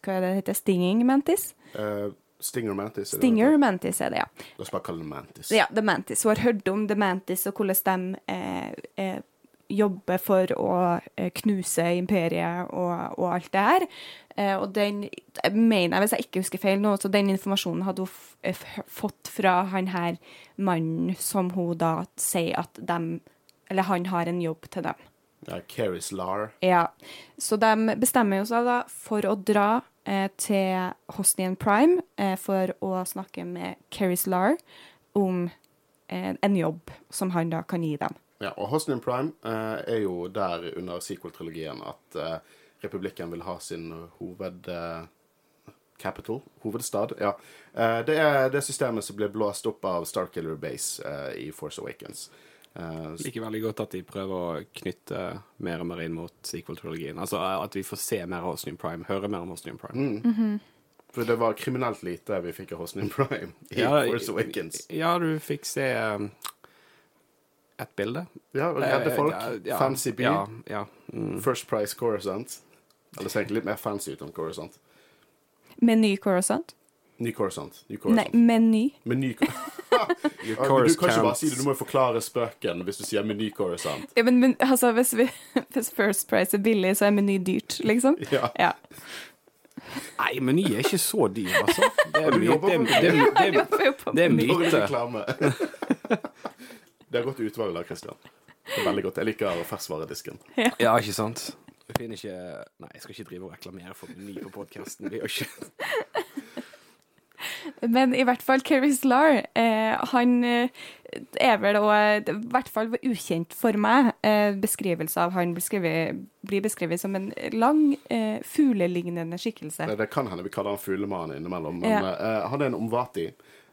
Speaker 1: Hva er det heter? Stinging Mantis?
Speaker 3: Eh, Stinger Mantis. er
Speaker 1: Stinger
Speaker 3: det
Speaker 1: Mantis er det, ja.
Speaker 3: La oss bare kalle det Mantis.
Speaker 1: Ja, The Mantis. Hun har hørt om The Mantis og hvordan de eh, eh, jobber for å eh, knuse imperiet og, og alt det her. Eh, og den jeg mener jeg, hvis jeg ikke husker feil nå, så den informasjonen hadde hun eh, fått fra han her mannen som hun da sier at dem Eller han har en jobb til dem.
Speaker 3: Ja, Keris Lar.
Speaker 1: Ja. Så de bestemmer jo seg da for å dra til Hosnian Prime eh, for å snakke med Keris Lar om eh, en jobb som han da kan gi dem.
Speaker 3: Ja, og Hosnian Prime eh, er jo der under sequel-trilogien at eh, republikken vil ha sin hoved... Eh, capital, hovedstad, ja. Eh, det er det systemet som ble blåst opp av Starkiller Base eh, i Force Awakens. Eh, s-
Speaker 2: Liker veldig godt at de prøver å knytte mer og mer inn mot sequel-trilogien. Altså at vi får se mer av Hosnian Prime, høre mer om Hosnian Prime.
Speaker 3: for det var kriminelt lite vi fikk av Hosnian Prime i
Speaker 2: Ja,
Speaker 3: Force Awakens.
Speaker 2: Ja, du fikk se um, et bilde.
Speaker 3: Ja, redde
Speaker 2: Eh,
Speaker 3: folk.
Speaker 2: ja, ja,
Speaker 3: fancy by.
Speaker 2: Ja, ja. Mm.
Speaker 3: First Price Coruscant. Eller ser egentlig litt mer fancy ut enn Coruscant.
Speaker 1: Meny Coruscant?
Speaker 3: Ny Coruscant. Ny
Speaker 1: Nei,
Speaker 3: Coruscant.
Speaker 1: meny.
Speaker 3: Meny Cor- du kan ikke bare si det, du må jo forklare spøken hvis du sier Meny Coruscant.
Speaker 1: Ja, men, men altså, hvis, vi, hvis First Price er billig, så er Meny dyrt, liksom?
Speaker 3: Ja.
Speaker 1: Ja.
Speaker 2: Nei, Meny er ikke så dyr, altså. Det er,
Speaker 3: myte.
Speaker 2: my- det, det, det, det,
Speaker 1: Jobber jo på
Speaker 2: det er myte.
Speaker 3: Det er godt utvalg der, Christian. Det er veldig godt. Jeg liker ferskvaredisken.
Speaker 2: Ja, ikke sant? Jeg finner ikke Nei, jeg skal ikke drive og reklamere for Meny på podkasten. Vi gjør ikke
Speaker 1: Men i hvert fall Keri Slar, eh, han eh, er vel òg I hvert fall ukjent for meg. Eh, beskrivelse av han blir, skrevet, blir beskrevet som en lang, eh, fuglelignende skikkelse.
Speaker 3: Det, det kan hende vi kaller han Fuglemann innimellom, men
Speaker 1: Ja.
Speaker 3: eh, han er en Omvati.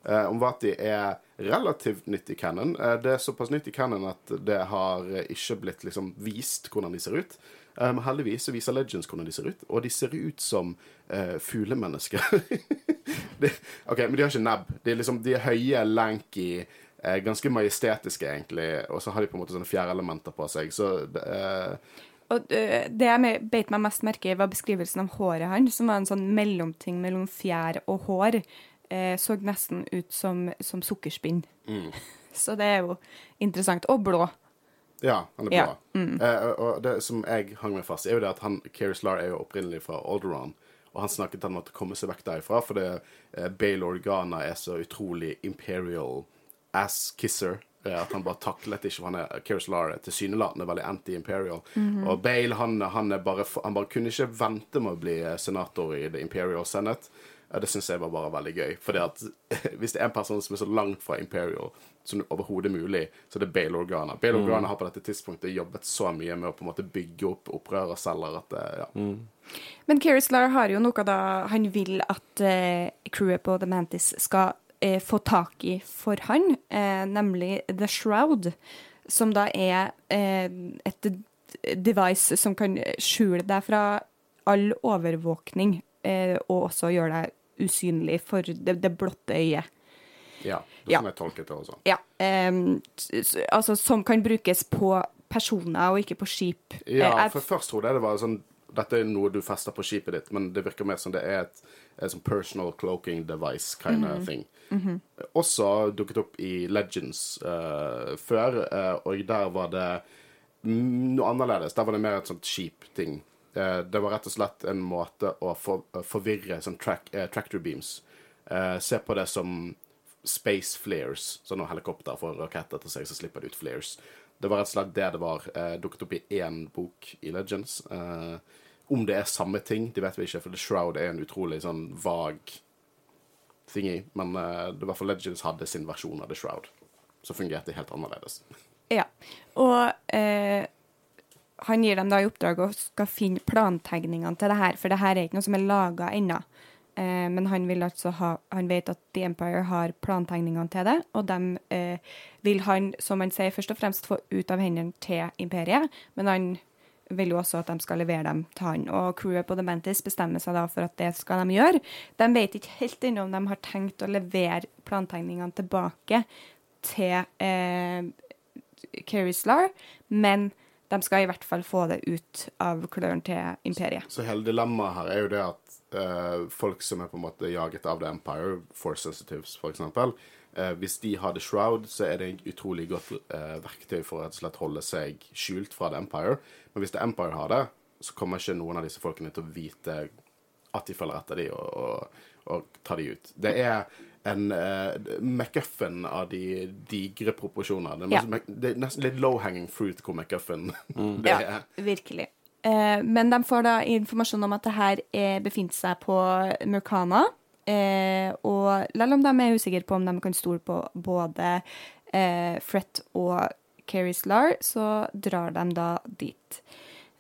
Speaker 3: Eh, Omvati er relativt nytt i canon. Eh, det er såpass nytt i canon at det har eh, ikke blitt liksom vist hvordan de ser ut. Eh, Men heldigvis så viser Legends hvordan de ser ut, og de ser ut som uh, fuglemennesker. det, OK, men de har ikke nebb. De er, liksom, de er høye, lanky, uh, ganske majestetiske, egentlig, og så har de på en måte sånne fjærelementer på seg. Så eh,
Speaker 1: Og eh, det jeg beit meg mest merke i, var beskrivelsen av håret hans, som var en sånn mellomting mellom fjær og hår. Eh, så nesten ut som, som sukkerspinn. Så det er jo interessant. Og blå.
Speaker 3: Ja, han er
Speaker 1: Ja,
Speaker 3: bra. Eh, og det som jeg hang meg fast i, er jo det at han, Keris Lar er jo opprinnelig fra Alderon. Og han snakket om å komme seg vekk derifra, fordi eh, Bale Organa er så utrolig imperial ass-kisser. eh, At han bare taklet ikke, for han er, Keris Lar er tilsynelatende veldig anti-imperial. Og Bale han, han, bare, han bare kunne ikke vente med å bli eh, senator i The Imperial Senate. Ja, det syns jeg var bare veldig gøy. Fordi at hvis det er en person som er så langt fra Imperial som overhodet mulig, så er det Bale Organa. Bale Organa har på dette tidspunktet jobbet så mye med å på en måte bygge opp opprørerceller at det, ja.
Speaker 1: Men Keris Lar har jo noe da han vil at eh, crewet på The Mantis skal eh, få tak i for han, eh, nemlig The Shroud, som da er eh, et device som kan skjule deg fra all overvåkning, eh, og også gjøre deg usynlig for det, det blotte øyet.
Speaker 3: ja det er
Speaker 1: Ja.
Speaker 3: jeg tolket det også.
Speaker 1: Ja, s- altså som kan brukes på personer og ikke på skip.
Speaker 3: Ja,
Speaker 1: Eh, jeg-
Speaker 3: for først trodde jeg det var sånn Dette er noe du fester på skipet ditt, men det virker mer som det er et, et sånn personal cloaking device kind of thing. Også dukket opp i Legends uh, før, uh, og der var det mm, noe annerledes. Der var det mer et sånt skipting. Uh, det var rett og slett en måte å for, forvirre sånn track, eh, tractor beams. Eh, se på det som space flares, Så når helikopter får en rakett etter seg, så slipper de ut flares. Det var rett og slett det det var. Eh, dukket opp i én bok i Legends. Eh, om det er samme ting, det vet vi ikke, for The Shroud er en utrolig sånn vag thingy. Men eh, det var for Legends hadde sin versjon av The Shroud, som fungerte helt annerledes.
Speaker 1: Ja. Og eh, han gir dem da i oppdrag å skal finne plantegningene til det her, for det her er ikke noe som er laga ennå. Eh, men han vil altså ha Han vet at The Empire har plantegningene til det, og dem eh, vil han, som han sier, først og fremst få ut av hendene til imperiet, men han vil jo også at de skal levere dem til han. Og crewet på The Mantis bestemmer seg da for at det skal de gjøre. De vet ikke helt ennå om de har tenkt å levere plantegningene tilbake til eh, Kerislar, men de skal i hvert fall få det ut av klørne til imperiet.
Speaker 3: Så hele dilemmaet her er jo det at eh, folk som er på en måte jaget av The Empire, Force Sensitives f.eks., eh, hvis de har The Shroud, så er det et utrolig godt eh, verktøy for å rett og slett holde seg skjult fra The Empire. Men hvis The Empire har det, så kommer ikke noen av disse folkene til å vite at de følger etter de og, og, og tar de ut. Det er en uh, McGuffin av de digre proporsjoner. Det er,
Speaker 1: Ja.
Speaker 3: det er nesten litt low-hanging fruit hvor McGuffin det
Speaker 1: Ja,
Speaker 3: er.
Speaker 1: virkelig. Uh, men de får da informasjon om at det her eh, befinner seg på Murkana. Uh, og selv om de er usikre på om de kan stole på både uh, Fret og Kerislar, så drar de da dit.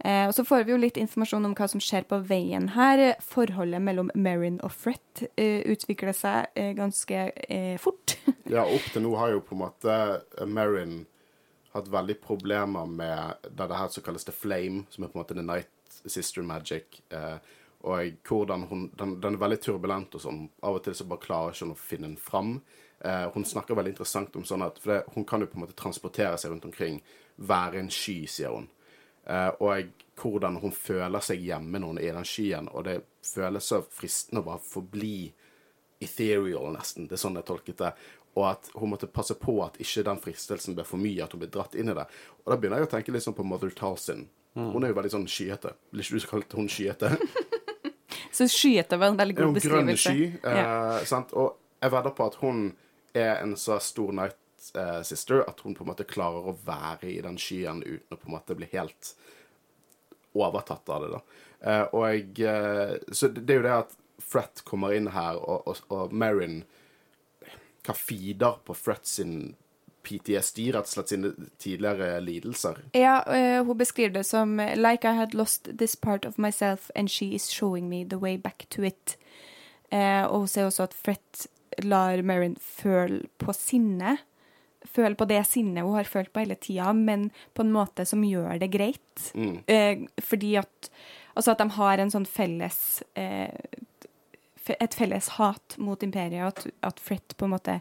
Speaker 1: Eh, og så får vi jo litt informasjon om hva som skjer på veien her. Forholdet mellom Merrin og Fret eh, utvikler seg eh, ganske eh, fort.
Speaker 3: Ja, opp til nå har jo på en måte Merrin hatt veldig problemer med det, det her som kalles The Flame, som er på en måte The Night Sister Magic. Eh, og hvordan hun den, den er veldig turbulent og sånn. Av og til så bare klarer ikke hun å finne den fram. Eh, hun snakker veldig interessant om sånn at For det, hun kan jo på en måte transportere seg rundt omkring. Være en sky, sier hun. Eh, og hvordan hun føler seg hjemme når hun er i den skyen. Og det føles så fristende å bare forbli ethereal, nesten. Det er sånn jeg tolket det. Og at hun måtte passe på at ikke den fristelsen ble for mye, at hun ble dratt inn i det. Og da begynner jeg å tenke litt sånn på Mother Talsin. Hun er jo veldig sånn skyete. Blir ikke du kalt hun skyete?
Speaker 1: Så skyete var en veldig god
Speaker 3: beskrivelse. grønn sky? Eh,
Speaker 1: Ja.
Speaker 3: Og jeg vedder på at hun er en så stor night eh, sister at hun på en måte klarer å være i den skyen uten å på en måte bli helt overtatt av det. da. Uh, og eh, så det er jo det at Fret kommer inn her, og, og, og Marin hva feeder på Fret sin PTSD, rett og slett sine tidligere lidelser.
Speaker 1: Ja, uh, hun beskriver det som Like I had lost this part of myself and she is showing me the way back to it. Uh, og hun ser også at Fret lar Marin føle på sinne. Føle på det sinnet hun har følt på hele tida, men på en måte som gjør det greit. Eh, fordi at Altså at de har en sånn felles eh, Et felles hat mot imperiet, at, at Fret på en måte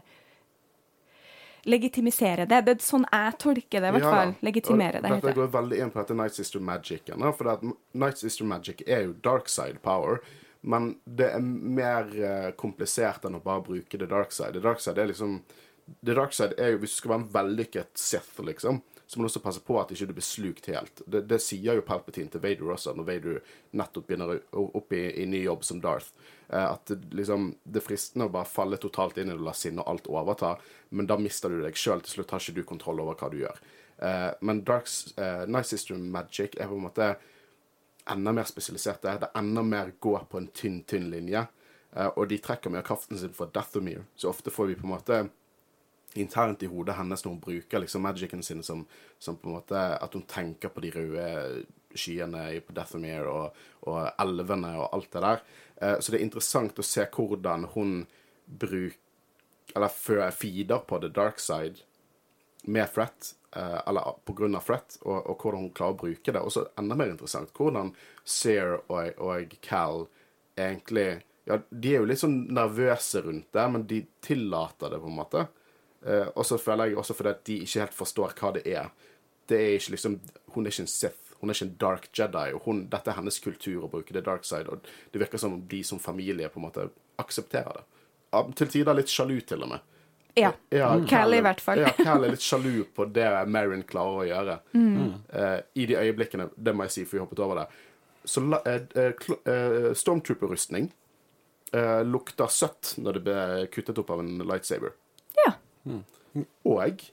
Speaker 1: legitimisere det. Det er sånn jeg tolker det, i hvert
Speaker 3: Ja
Speaker 1: fall. Legitimere det,
Speaker 3: Dette går veldig inn på dette Night Sister Magic-en. For at Night Sister Magic er jo dark side power, men det er mer eh, komplisert enn å bare bruke det dark side. Det dark side er liksom The dark side er jo Hvis du skal være en vellykket Sith, liksom, så må du også passe på at ikke du blir slukt helt. Det, det sier jo Palpatine til Vader også, når Vader nettopp begynner opp i, i ny jobb som Darth. Eh, at liksom, det er fristende å bare falle totalt inn i det la sinne og alt overta, men da mister du deg sjøl. Til slutt har ikke du kontroll over hva du gjør. Eh, men Darks, eh, Night Sister Magic er på en måte enda mer spesialisert. Det er enda mer gå på en tynn, tynn linje. Eh, og de trekker mye av kraften sin fra Dathomir, så ofte får vi på en måte internt i hodet hennes når hun bruker liksom magicen sin som, som på en måte At hun tenker på de røde skyene på Dathomir og, og elvene og alt det der. Eh, så det er interessant å se hvordan hun bruker Eller feeder på the dark side med Fret, eh, eller på grunn av Fret, og, og hvordan hun klarer å bruke det. Og så enda mer interessant hvordan Sear og, og Cal egentlig Ja, de er jo litt sånn nervøse rundt det, men de tillater det, på en måte. Eh, og så føler jeg også fordi at de ikke helt forstår hva det er. Det er ikke liksom Hun er ikke en Sith. Hun er ikke en dark Jedi. og hun, Dette er hennes kultur å bruke det dark side. Og det virker som om de som familie på en måte aksepterer det. Til tider litt sjalu, til og med.
Speaker 1: Ja.
Speaker 3: Ja,
Speaker 1: Cal i hvert fall.
Speaker 3: Ja, Cal er litt sjalu på det Marion klarer å gjøre. Eh, I de øyeblikkene, det må jeg si, for vi hoppet over det. Så uh, uh, Stormtrooper-rustning lukter søtt når det blir kuttet opp av en lightsaber.
Speaker 1: Ja.
Speaker 3: Og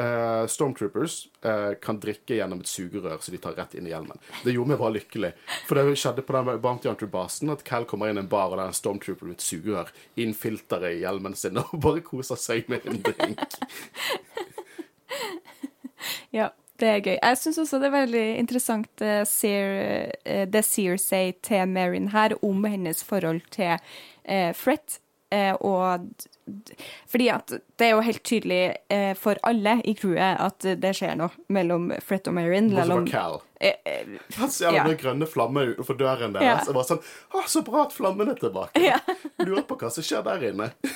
Speaker 3: uh, Stormtroopers uh, kan drikke gjennom et sugerør så de tar rett inn i hjelmen. Det gjorde meg bare lykkelig. For det skjedde på den Bounty Hunter-basen at Cal kommer inn i en bar, og det er en Stormtrooper med et sugerør inn filteret i hjelmen sin og bare koser seg med en drink.
Speaker 1: ja. Det er gøy. Jeg syns også det er veldig interessant uh, ser, eh, det Seer sier til Marin her om hennes forhold til eh, Fret. Eh, og fordi at det er jo helt tydelig eh, for alle i crewet at det skjer noe mellom Fret og Marin.
Speaker 3: Bortsett
Speaker 1: selv om-
Speaker 3: fra Cal.
Speaker 1: Eh, eh,
Speaker 3: Han ser
Speaker 1: Ja.
Speaker 3: den grønne flammen utenfor døren deres.
Speaker 1: Ja.
Speaker 3: Og bare sånn Å, så bra at flammen er tilbake.
Speaker 1: Ja.
Speaker 3: Lurer på hva som skjer der inne.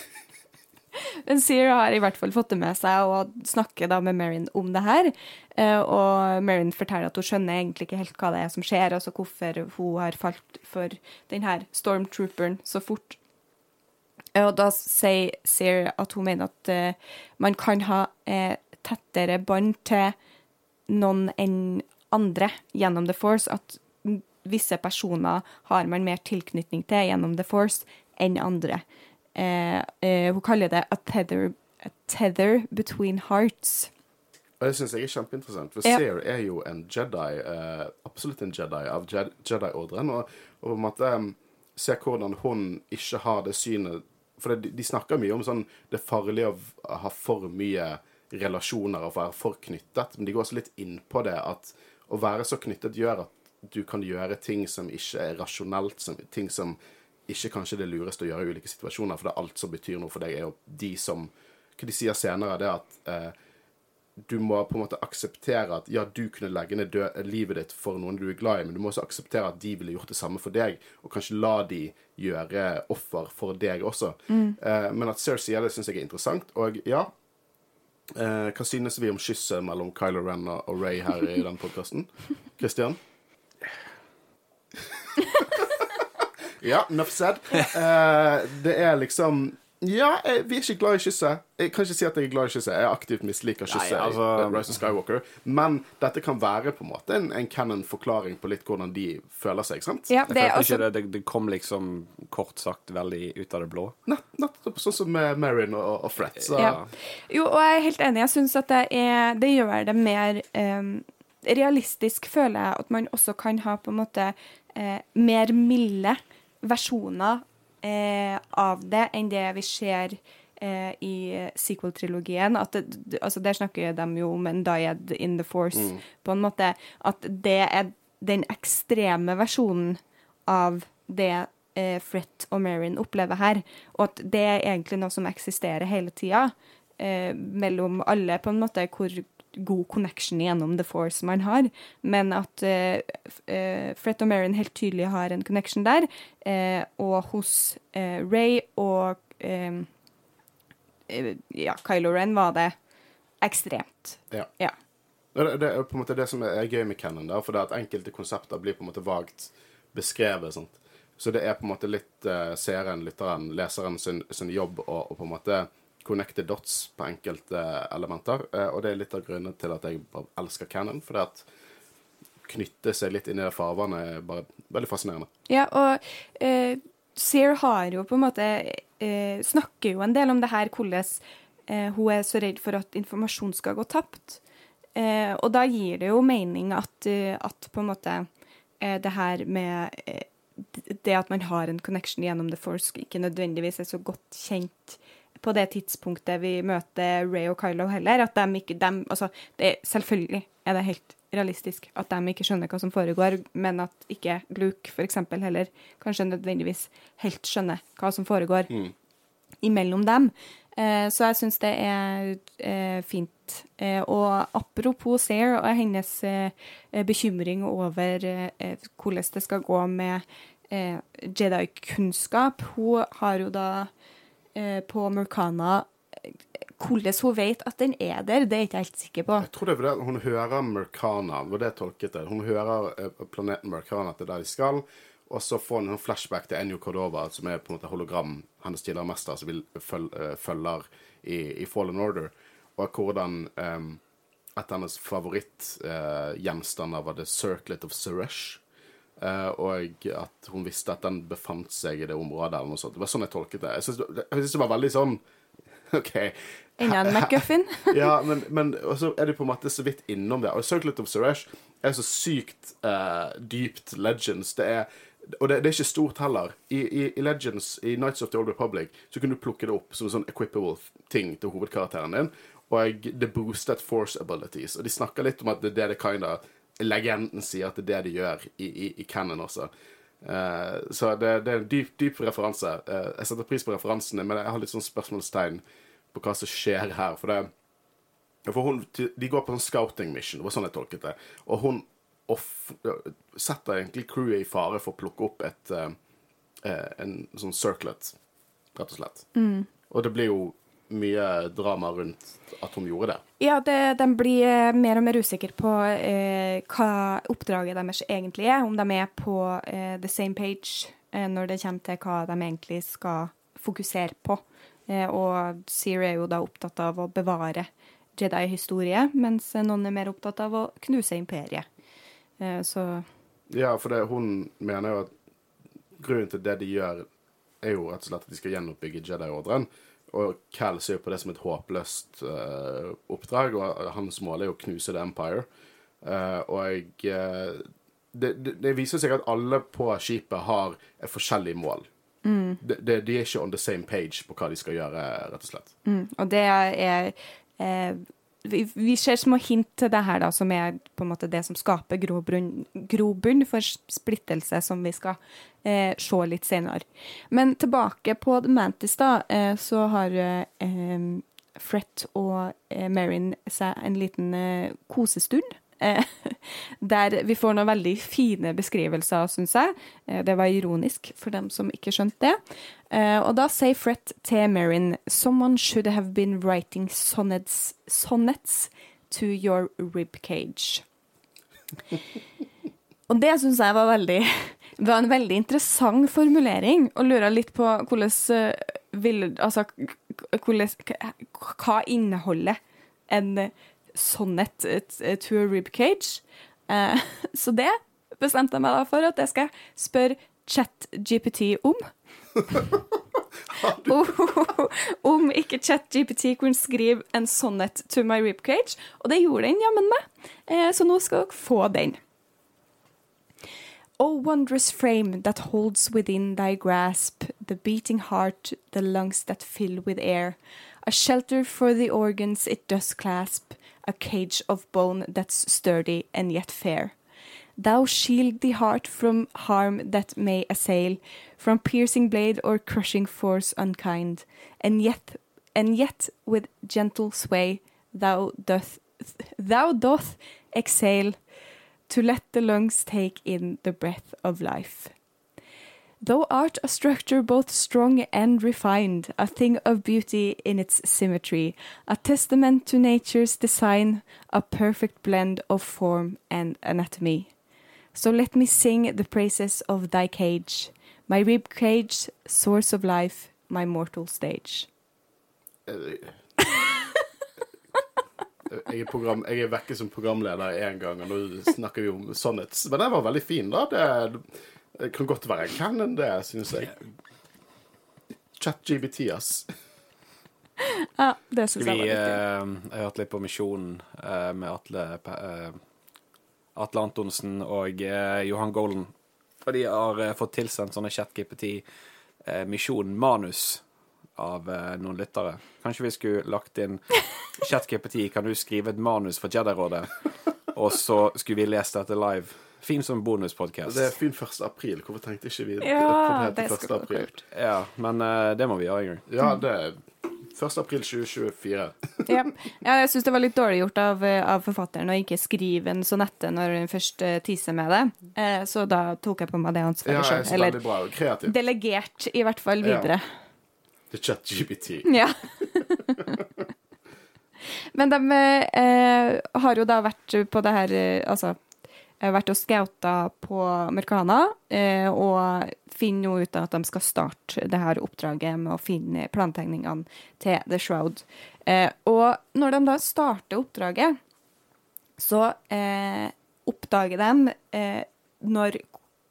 Speaker 1: Men Seer har i hvert fall fått det med seg og snakker da med Marin om det her. Eh, og Marin forteller at hun skjønner egentlig ikke helt hva det er som skjer, altså hvorfor hun har falt for den her stormtrooperen så fort. Eh, og da sier Seer at hun mener at uh, man kan ha uh, tettere bånd til noen enn andre gjennom The Force. At visse personer har man mer tilknytning til gjennom The Force enn andre. Uh, hun kaller det a tether, a tether between hearts.
Speaker 3: Og det syns jeg er kjempeinteressant. For
Speaker 1: Ja.
Speaker 3: Seer er jo en Jedi, eh, absolutt en Jedi av Jedi-ordren. Og, og på en måte um, se hvordan hun ikke har det synet For det, de snakker mye om sånn det er farlig å ha for mye relasjoner og være for knyttet, men de går også litt inn på det at å være så knyttet gjør at du kan gjøre ting som ikke er rasjonelt, som, ting som ikke kanskje det lureste å gjøre i ulike situasjoner, for det er alt som betyr noe for deg, er jo de som Hva de sier senere, det er at eh, du må på en måte akseptere at ja, du kunne legge ned livet ditt for noen du er glad i, men du må også akseptere at de ville gjort det samme for deg, og kanskje la de gjøre offer for deg også. Eh, men at Cersei sier det, syns jeg er interessant. Og ja, eh, hva synes vi om kysset mellom Kylo Ren og Ray her i den podkasten? Christian? ja, enough said. Eh, det er liksom ja, jeg, vi er ikke glad i kysset. Jeg kan ikke si at jeg er glad i kysset. Jeg aktivt misliker kysset
Speaker 2: altså-
Speaker 3: Rise of Skywalker. Men dette kan være på en måte en, en canon-forklaring på litt hvordan de føler seg. sant?
Speaker 1: Ja, det
Speaker 2: også...
Speaker 1: altså
Speaker 2: ikke det, det, det kom liksom kort sagt veldig ut av det blå.
Speaker 3: Nettopp sånn som med Marin og, og Fred. Så
Speaker 1: Ja. Jo, og jeg er helt enig. Jeg syns at det, er, det gjør det mer um, realistisk, føler jeg, at man også kan ha på en måte uh, mer milde versjoner eh, av det enn det vi ser eh, i sequel-trilogien. Altså Der snakker de jo om en dyad in the force, på en måte. At det er den ekstreme versjonen av det eh, Fret og Marin opplever her, og at det er egentlig noe som eksisterer hele tida eh, mellom alle, på en måte, hvor god connection gjennom The Force man har, men at uh, uh, Fret og Marin helt tydelig har en connection der, Uh, og hos Ray og ja, Kylo Ren var det ekstremt.
Speaker 3: ja.
Speaker 1: Ja.
Speaker 3: Det, det er på en måte det som er gøy med canon, der, for det at enkelte konsepter blir på en måte vagt beskrevet. Sant? Så det er på en måte litt uh, seeren, lytteren, leseren sin, sin jobb å på en måte connecte dots på enkelte elementer. Eh, og det er litt av grunnen til at jeg bare elsker canon, for det at knytte seg litt inn i det farvannet er bare veldig fascinerende.
Speaker 1: Ja, og eh, Sear har jo på en måte eh, Snakker jo en del om det her, hvordan eh, hun er så redd for at informasjon skal gå tapt. Eh, og da gir det jo mening at, eh, at på en måte eh, det her med eh, det at man har en connection gjennom The Force, ikke nødvendigvis er så godt kjent på det tidspunktet vi møter Ray og Kylo heller. At de ikke de, altså, det, Selvfølgelig er det helt realistisk at de ikke skjønner hva som foregår, men at ikke Luke eksempel heller kanskje nødvendigvis helt skjønner hva som foregår imellom dem. Eh, så jeg syns det er eh, fint. Eh, og apropos Sair og hennes bekymring over hvordan det skal gå med Jedi-kunnskap Hun har jo da på Murkana eh, Hvordan hun vet at den er der, det er jeg ikke helt sikker på.
Speaker 3: Jeg tror det var det hun hører Mercana, var det tolket det. Hun hører eh, planeten Mercana til der de skal, og så får hun en flashback til Enyo Cordova, som er på en måte hologram, hennes tidligere mester, som vil føl eh, følger i, i Fallen Order, og hvordan um, at hennes favorittgjenstander var The Circlet of Suresh. Eh, og at hun visste at den befant seg i det området. eller noe sånt. Det var sånn jeg tolket det. Jeg synes det, det var veldig sånn OK.
Speaker 1: Enda en McGuffin.
Speaker 3: ja, men, men så er det på en måte så vidt innom det. Og Circlet of Suresh er så sykt uh, dypt Legends. Det er, og det, det er ikke stort heller. I, i, I Legends, i Nights of the Old Republic, så kunne du plukke det opp som en sånn equipable ting til hovedkarakteren din. og det boostet force abilities. Og de snakker litt om at det er det kinda legenden sier at det er det de gjør i, i, i canon også. Uh, så det, det, er en dyp, dyp referanse. Uh, jeg setter pris på referansene, men jeg har litt sånn spørsmålstegn på hva som skjer her. For, det, for hun, de går på en scouting mission, det var sånn jeg tolket det. Og hun off, setter egentlig crewet i fare for å plukke opp et uh, en sånn circlet, rett og slett. Mm. Og det blir jo mye drama rundt at hun gjorde det.
Speaker 1: Ja, det, de blir eh, mer og mer usikre på eh, hva oppdraget deres egentlig er. Om de er på eh, the same page eh, når det kommer til hva de egentlig skal fokusere på. Eh, og Sear er jo da opptatt av å bevare Jedi-historie, mens noen er mer opptatt av å knuse imperiet. Eh, så
Speaker 3: Ja, for det, hun mener jo at grunnen til det de gjør, er jo rett og slett at de skal gjenoppbygge Jedi-ordren. Og Cal ser jo på det som et håpløst uh, oppdrag, og hans mål er å knuse The Empire. Uh, og jeg, uh, det, det, viser seg at alle på skipet har et forskjellig mål. Mm. De, de, er ikke on the same page på hva de skal gjøre, rett og slett.
Speaker 1: Mm. Og det er vi, ser små hint til det her, da, som er på en måte det som skaper grobunn for splittelse, som vi skal eh, se litt senere. Men tilbake på The Mantis, da, eh, så har eh, Fret og eh, Marin seg en liten eh, kosestund. Eh, der vi får noen veldig fine beskrivelser, syns jeg. Eh, det var ironisk for dem som ikke skjønte det. Eh, og da sier Fret til Marin Someone should have been writing sonnets, sonnets to your ribcage. Og det syns jeg var veldig det var en veldig interessant formulering, og lurer litt på hvordan vil Altså hvordan, hva inneholder en sonnet to a rib cage. Uh, så det bestemte jeg meg da for at jeg skal spørre ChatGPT om. om ikke ChatGPT kunne skrive en sonnet to my rib cage. Og det gjorde den jammen meg, uh, så nå skal dere få den. O wondrous frame that holds within thy grasp the beating heart, the lungs that fill with air, a shelter for the organs it does clasp, a cage of bone that's sturdy and yet fair. Thou shield the heart from harm that may assail, from piercing blade or crushing force unkind, and yet, and yet with gentle sway thou doth, thou doth exhale, to let the lungs take in the breath of life. Thou art a structure both strong and refined, a thing of beauty in its symmetry, a testament to nature's design, a perfect blend of form and anatomy. So let me sing the praises of thy cage, my rib cage, source of life, my mortal stage.
Speaker 3: jeg, er program, jeg er vekke som programleder én gang, og nå snakker vi om sannhets... Men den var veldig fin, da. Det, det kan godt være canon, det, syns jeg. ChatGBT, ass.
Speaker 1: Ja, det syns jeg
Speaker 2: var riktig. Uh, jeg har hørt litt på Misjonen uh, med Atle, uh, Atle Antonsen og uh, Johan Golden. Og de har fått tilsendt sånne ChatGPT-misjon-manus av noen lyttere. Kanskje vi skulle lagt inn ChatGPT, kan du skrive et manus for Jedi-rådet? Og så skulle vi lest dette live. Fin som bonuspodkast.
Speaker 3: Det er fin 1. april. Hvorfor tenkte ikke vi
Speaker 1: ja, det, det 1.
Speaker 3: april?
Speaker 2: Ja, men uh, det må vi gjøre en gang.
Speaker 3: Ja, det er 1. april 2024.
Speaker 1: ja. ja, jeg syns det var litt dårlig gjort av, av, forfatteren å ikke skrive en sonette når hun først uh, teaser med det. Uh, så da tok jeg på meg det ansvaret
Speaker 3: ja, sjøl. Eller bra, kreativ.
Speaker 1: delegert, i hvert fall, videre.
Speaker 3: Ja. kjøtt GBT
Speaker 1: Ja. Men de eh, har jo da vært på det her Altså vært og scouta på Mercana, eh, og finner nå ut at de skal starte det her oppdraget med å finne plantegningene til The Shroud. Eh, og når de da starter oppdraget, så eh, oppdager de når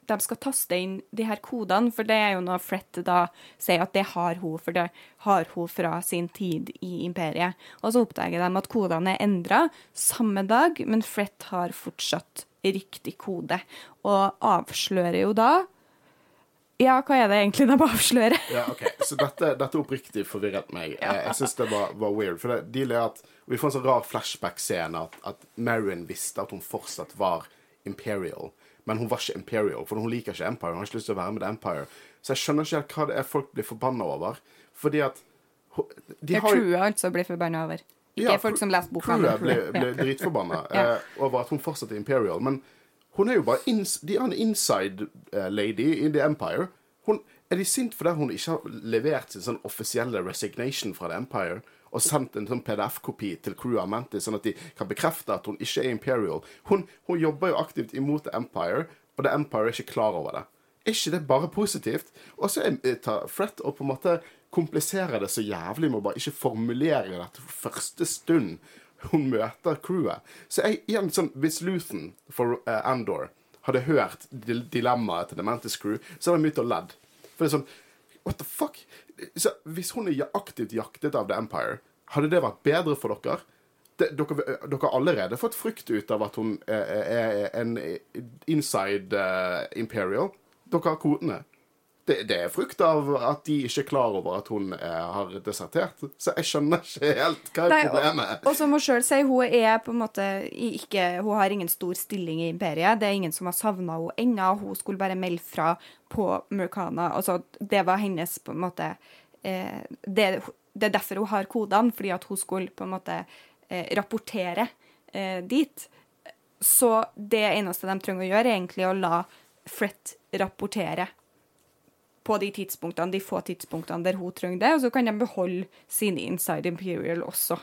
Speaker 1: de skal taste inn de her kodene, for det er jo noe Frett da sier at det har hun, for det har hun fra sin tid i imperiet. Og så oppdager de at kodene er endra samme dag, men Frett har fortsatt riktig kode. Og avslører jo da Ja, hva er det egentlig de avslører?
Speaker 3: Ja, ok. Så dette, dette oppriktig forvirret meg. Jeg, jeg syns det var, var weird. For det, deal er at vi får en sånn rar flashback-scene at, at Marion visste at hun fortsatt var Imperial. Men hun var ikke Imperial, for hun liker ikke Empire. Hun har ikke lyst til å være med The Empire. Så jeg skjønner ikke helt hva det er folk blir forbanna over. Fordi at de har jo-
Speaker 1: crewet altså blir forbanna over. Ikke
Speaker 3: Ja,
Speaker 1: folk som leser boka. Men
Speaker 3: ble, ble dritforbanna
Speaker 1: Ja.
Speaker 3: uh, over at hun fortsatt er Imperial. Men hun er jo bare ins de er en inside eh, lady in the Empire. Hun, er de sint fordi hun ikke har levert sin sånn offisielle resignation fra The Empire? Og sendt en sånn PDF-kopi til crewet av Mantis, sånn at de kan bekrefte at hun ikke er Imperial. Hun, hun jobber jo aktivt imot The Empire, og The Empire er ikke klar over det. Er ikke det bare positivt? Og så er- tar Fred og på en måte kompliserer det så jævlig med å bare ikke formulere dette for første stund hun møter crewet. Så jeg, igjen sånn, Hvis Luthen for uh, Andor hadde hørt dilemmaet til The Mantis Crew, så hadde han begynt å ledd. For det er sånn What the fuck? Så hvis hun er aktivt jaktet av The Empire, hadde det vært bedre for dere? Det, dere, dere har allerede fått frykt ut av at hun er, er, er en inside uh, Imperial. Dere har kodene. Det, det er frukt av at de ikke er klar over at hun er, har desertert. Så jeg skjønner ikke helt hva er
Speaker 1: Nei,
Speaker 3: problemet.
Speaker 1: Og, og som hun sjøl sier, hun er på en måte ikke Hun har ingen stor stilling i imperiet. Det er ingen som har savna henne ennå. Hun skulle bare melde fra på Murkana. Altså, det var hennes på en måte eh, det, det er derfor hun har kodene, fordi at hun skulle på en måte eh, rapportere eh, dit. Så det eneste de trenger å gjøre, er egentlig å la Fret rapportere på de tidspunktene, de få tidspunktene der hun trenger det, og så kan de beholde sine Inside Imperial også.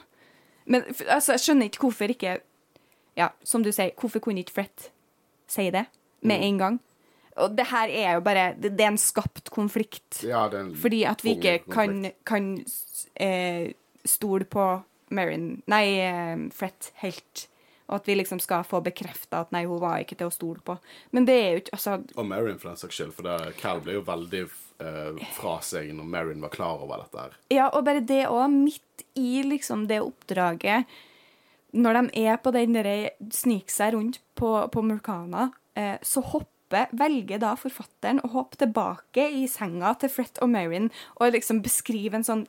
Speaker 1: Men altså, jeg skjønner ikke hvorfor ikke Ja, som du sier, hvorfor kunne ikke Fret si det med en gang? Og det her er jo bare Det, det er en skapt konflikt.
Speaker 3: Ja, det er en
Speaker 1: Fordi at vi ikke kan, kan eh, stole på Marin Nei, eh, Fret helt. Og at vi liksom skal få bekrefta at nei, hun var ikke til å stole på. Men det er jo ikke Altså,
Speaker 3: Og Marion, for den saks skyld. For det, Cal ble jo veldig eh, fra seg når Marion var klar over dette. her.
Speaker 1: Ja, og bare det òg, midt i liksom det oppdraget Når de er på den derre sniker seg rundt på, på Murkana, eh, så hopper velger da forfatteren å hoppe tilbake i senga til Fret og Marion og liksom beskrive en sånn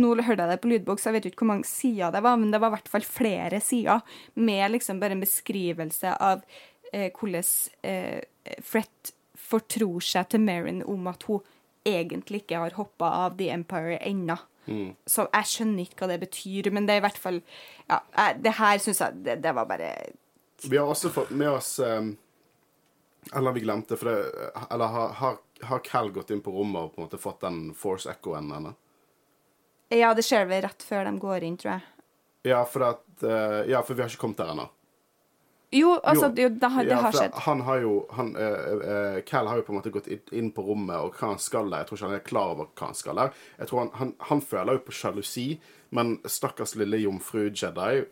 Speaker 1: Nå hørte jeg det på lydbok, så jeg vet ikke hvor mange sider det var, men det var i hvert fall flere sider med liksom bare en beskrivelse av eh, hvordan eh, Fret fortror seg til Marin om at hun egentlig ikke har hoppa av The Empire ennå. Så jeg skjønner ikke hva det betyr, men det er i hvert fall Ja, jeg, det her syns jeg det, det var bare
Speaker 3: Vi har også fått med oss um, Eller vi glemte, for det Eller har, har, har Cal gått inn på rommet og på en måte fått den force echoen henne?
Speaker 1: Ja, det skjer vel rett før de går inn, tror jeg.
Speaker 3: Ja, for at uh, Ja, for vi har ikke kommet der ennå.
Speaker 1: Jo, altså,
Speaker 3: Jo.
Speaker 1: det, det, har, det
Speaker 3: Ja,
Speaker 1: har skjedd.
Speaker 3: Han har jo han, uh, uh, Cal har jo på en måte gått inn- på rommet og hva han skal der. Jeg tror ikke han er klar over hva han skal der. Jeg tror han, han, han føler jo på sjalusi, men stakkars lille jomfru Jedi,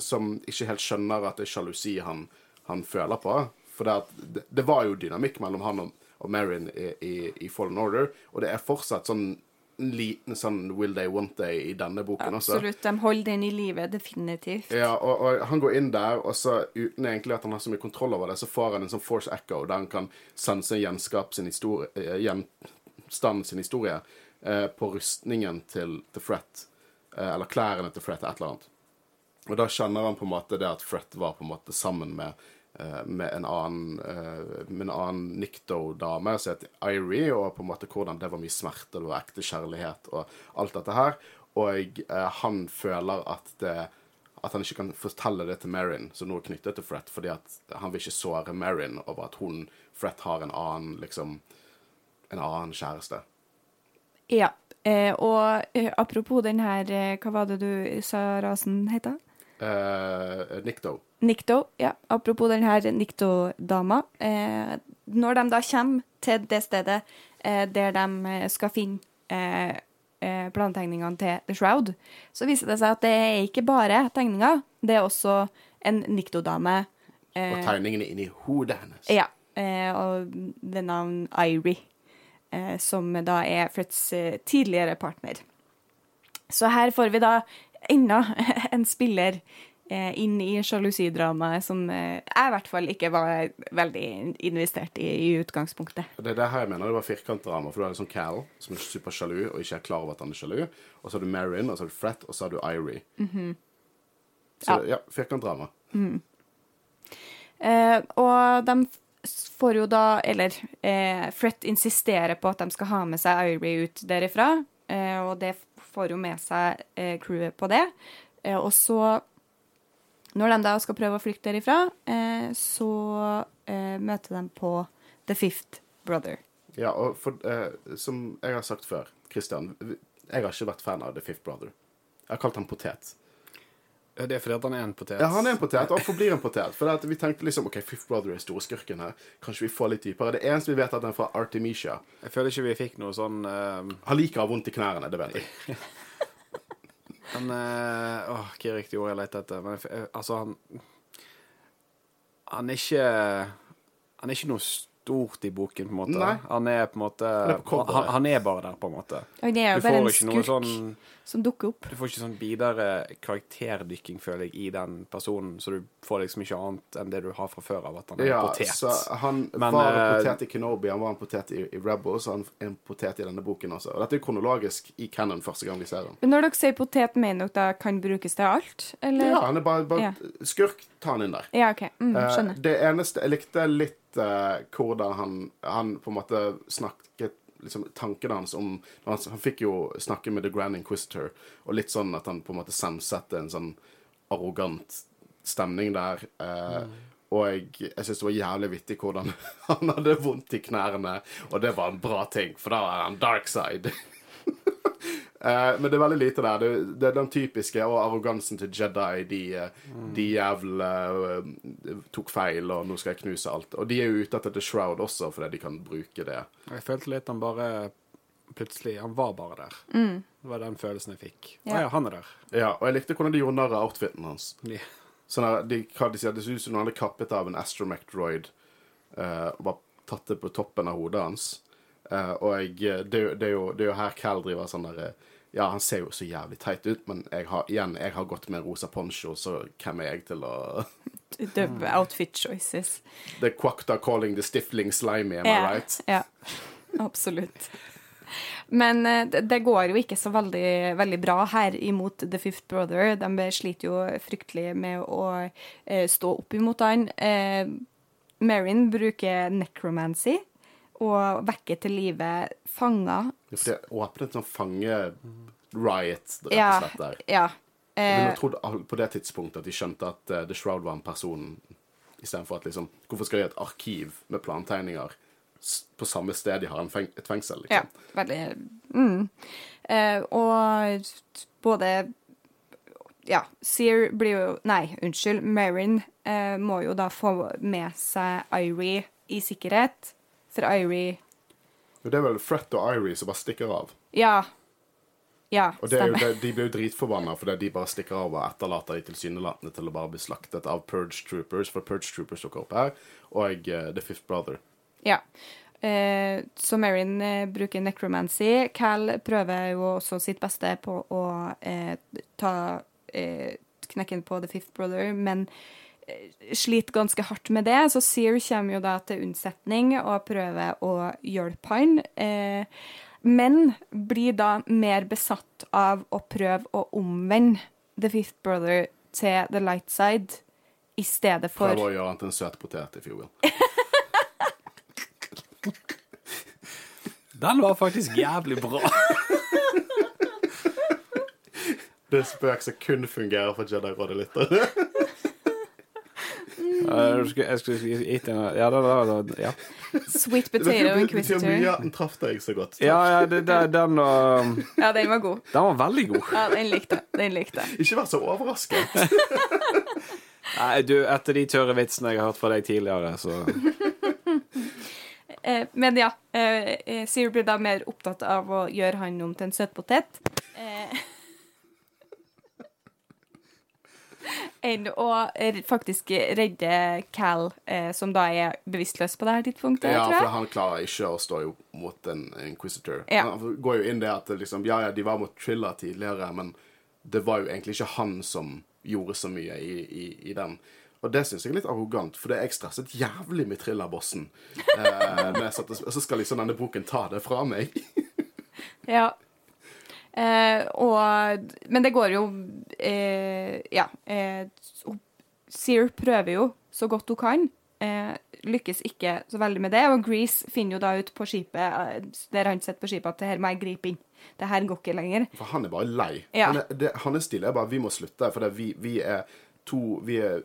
Speaker 3: som ikke helt skjønner at det er sjalusi han, han føler på. For det, at, det, det var jo dynamikk mellom han og, og Marin i, i, i Fallen Order, og det er fortsatt sånn en liten sånn Will They Want They i denne boken også.
Speaker 1: Absolutt. De holder den i live, definitivt.
Speaker 3: Ja, og, og han går inn der, og så uten egentlig at han har så mye kontroll over det, så får han en sånn force echo, der han kan sense gjenskap sin historie, eh, gjenstand sin historie eh, på rustningen til, til Fret. Eh, eller klærne til Fret, et eller annet. Og da kjenner han på en måte det at Fret var på en måte sammen med, med en annen, eh, annen Nikto-dame som het Irie, og på en måte hvordan det var mye smerte, det var ekte kjærlighet og alt dette her. Og eh, han føler at det at han ikke kan fortelle det til Marin, som nå er knyttet til Fret, fordi han vil ikke såre Marin over at hun, Fret, har en annen, liksom, en annen kjæreste.
Speaker 1: Ja. Eh, og eh, apropos den her eh, Hva var det du sa rasen heter?
Speaker 3: Eh, Nikto.
Speaker 1: Nikto, ja. Apropos den her Nikto-dama. Eh, når de da kommer til det stedet eh, der de eh, skal finne eh, eh, plantegningene til The Shroud, så viser det seg at det er ikke bare tegninger, det er også en Nikto-dame. Eh,
Speaker 3: Og tegningene inni hodet hennes.
Speaker 1: ja. Eh, og ved navn Irie, eh, som da er Freds tidligere partner. Så her får vi da enda en spiller eh, inn i sjalusidramaet som eh, jeg i hvert fall ikke var veldig investert i i utgangspunktet.
Speaker 3: Det er det her jeg mener det var firkantdrama. For du har liksom Cal, som er supersjalu og ikke er klar over at han er sjalu. Og så har du Marin, og så har du Fret, og så har du Irie. Så
Speaker 1: Ja.
Speaker 3: ja, firkantdrama.
Speaker 1: Eh, og de får jo da Eller eh, Fret insisterer på at de skal ha med seg Irie ut derifra, eh, og det får jo med seg eh, crewet på det. Eh, og så, når de da skal prøve å flykte derifra, eh, så eh, møter de på The Fifth Brother.
Speaker 3: Ja, og for, eh, som jeg har sagt før, Christian, jeg har ikke vært fan av The Fifth Brother. Jeg har kalt han potet.
Speaker 2: Det er fordi at han er en potet.
Speaker 3: Ja, han er en potet, og han forblir en potet. For vi tenkte liksom OK, Fifth Brother er storskurken her. Kanskje vi får litt dypere. Det eneste vi vet, er at den er fra Artemisia.
Speaker 2: Jeg føler ikke vi fikk noe sånn eh,
Speaker 3: Han liker å ha vondt i knærne, det vet jeg.
Speaker 2: Han eh, Åh, hva er riktig ord jeg leter etter? Men eh, altså, han Han er ikke Han er ikke noe stort i boken, på en måte.
Speaker 3: Nei.
Speaker 2: Han er på en måte
Speaker 3: på
Speaker 2: han, han er bare der, på en måte.
Speaker 1: Og det er
Speaker 2: Du
Speaker 1: jo bare
Speaker 2: får
Speaker 1: en skurk
Speaker 2: sånn
Speaker 1: som dukker opp.
Speaker 2: Du får ikke sånn videre karakterdykking, føler jeg, i den personen, så du får liksom ikke annet enn det du har fra før av at han er
Speaker 3: Ja,
Speaker 2: en potet.
Speaker 3: så han
Speaker 2: Men,
Speaker 3: var en
Speaker 2: eh,
Speaker 3: potet i Kenobi, han var en potet i, i Rebels, og han er en potet i denne boken også. Og dette er kronologisk i canon første gang vi ser ham.
Speaker 1: Men når dere sier potet, mener dere da kan brukes til alt? Eller?
Speaker 3: Ja, han er bare, bare
Speaker 1: Ja.
Speaker 3: Skurk, ta han inn der.
Speaker 1: Ja, OK. Mm,
Speaker 3: Eh,
Speaker 1: skjønner.
Speaker 3: det eneste Jeg likte litt eh, hvordan han, han på en måte snakket liksom, Tankene hans om han, han fikk jo snakke med The Grand Inquisitor, og litt sånn at han på en måte samsatte en sånn arrogant stemning der. eh, Og jeg, jeg syns det var jævlig vittig hvordan han hadde vondt i knærne, og det var en bra ting, for da er han dark side. Eh, men det er veldig lite der. Det, det er den typiske og arrogansen til Jedi. De, mm. de jævla uh, tok feil, og nå skal jeg knuse alt. Og de er jo ute etter The Shroud også, fordi de kan bruke det.
Speaker 2: Jeg følte litt han bare Plutselig Han var bare der. Det var den følelsen jeg fikk. Ja.
Speaker 1: Ja.
Speaker 2: ja, han er der.
Speaker 3: Ja, Og jeg likte hvordan de gjorde narr av outfiten hans.
Speaker 2: Yeah.
Speaker 3: Sånn her, de, hva de sier, Det ser ut som noen hadde kappet av en astromech droid uh, og bare tatt det på toppen av hodet hans. Eh, og jeg, det, det, er jo, det er jo her Cal driver sånn der eh, Ja, han ser jo så jævlig teit ut, men jeg har, igjen, jeg har gått med rosa poncho, så hvem er jeg til å
Speaker 1: The outfit choices.
Speaker 3: The Quakta calling the stifling slimy, am I right?
Speaker 1: ja. Absolutt. Men eh, det, det går jo ikke så veldig, veldig bra her imot The Fifth Brother. De sliter jo fryktelig med å eh, stå opp imot han. Eh, Marin bruker necromancy og vekke til live fanger.
Speaker 3: For det åpnet sånn fange-riot, rett og
Speaker 1: Ja.
Speaker 3: slett, der.
Speaker 1: ja.
Speaker 3: Jeg
Speaker 1: Eh,
Speaker 3: ville trodd på det tidspunktet at de skjønte at uh, The Shroud var en person, istedenfor at liksom Hvorfor skal de ha et arkiv med plantegninger på samme sted de har en feng et fengsel?
Speaker 1: Ja,
Speaker 3: Liksom?
Speaker 1: veldig mm. eh, Og både Ja, Sear blir jo Nei, unnskyld. Marin eh, må jo da få med seg Irie i sikkerhet. For Irie
Speaker 3: Men Det er vel Fret og Irie som bare stikker av.
Speaker 1: Ja. Ja,
Speaker 3: Og det er de blir jo dritforbanna fordi de bare stikker av og etterlater de tilsynelatende til å bare bli slaktet av Purge Troopers, for Purge Troopers dukker opp her, og uh, The Fifth Brother.
Speaker 1: Ja. Eh, så Marin eh, bruker necromancy. Cal prøver jo også sitt beste på å eh, ta eh, knekken på The Fifth Brother, men sliter ganske hardt med det. Så Sear kommer jo da til unnsetning og prøver å hjelpe han. Eh, men blir da mer besatt av å prøve å omvende The Fifth Brother til the light side i stedet for
Speaker 3: Prøv å gjøre han til en søt potet, if you will.
Speaker 2: Den var faktisk jævlig bra.
Speaker 3: Det er spøk som kun fungerer for Jedi-rådet-lyttere.
Speaker 2: Jeg skulle gitt en Ja, det var ja.
Speaker 1: Sweet Potato Inquisitor.
Speaker 3: den traff deg så godt.
Speaker 2: ja, ja det, det, den var
Speaker 1: Ja, den var god.
Speaker 2: Den var veldig god.
Speaker 1: Ja, den likte. Den likte.
Speaker 3: Ikke vær så overrasket.
Speaker 2: Nei, du, etter de tørre vitsene jeg har hørt fra deg tidligere, så
Speaker 1: Eh, men ja, eh, eh, blir da mer opptatt av å gjøre han om til en søtpotet. Eh, enn å faktisk redde Cal, eh, som da er bevisstløs på det her tidspunktet,
Speaker 3: Ja,
Speaker 1: tror
Speaker 3: for han klarer ikke å stå mot en inquisitor.
Speaker 1: Ja.
Speaker 3: Han går jo inn det at liksom, ja, ja, de var mot Triller tidligere, men det var jo egentlig ikke han som gjorde så mye i, i, i den. Og det syns jeg er litt arrogant, for det er jeg stresset jævlig med Triller-bossen. Eh, jeg og så skal liksom denne boken ta det fra meg.
Speaker 1: Ja. Eh, og Men det går jo eh, Ja. Eh, Sear prøver jo så godt hun kan. Eh, lykkes ikke så veldig med det. Og Grease finner jo da ut på skipet, eh, der han sitter på skipet, at det her må jeg gripe inn. Det her går ikke lenger.
Speaker 3: For han er bare lei.
Speaker 1: Ja.
Speaker 3: Han er, det, stil er bare vi må slutte, for det, vi, vi er to Vi er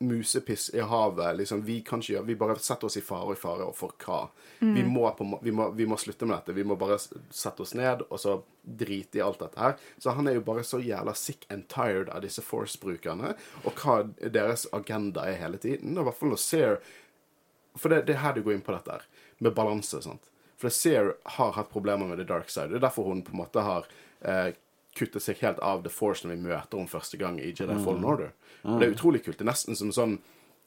Speaker 3: musepiss i havet. liksom, Vi kan ikke gjøre Vi bare setter oss i fare og i fare, og for hva? Vi, må på, vi, må, vi må slutte med dette. Vi må bare sette oss ned og så drite i alt dette her. Så han er jo bare så jævla sick and tired av disse Force-brukerne, og hva deres agenda er hele tiden. Og i hvert fall når Sear For det, det er her du går inn på dette her, med balanse. sant? For Sear har hatt problemer med The Dark Side. Det er derfor hun på en måte har eh, kuttet seg helt av The Force når vi møter henne første gang i Jedi Fallen Order. Og det er utrolig kult. Det er nesten som sånn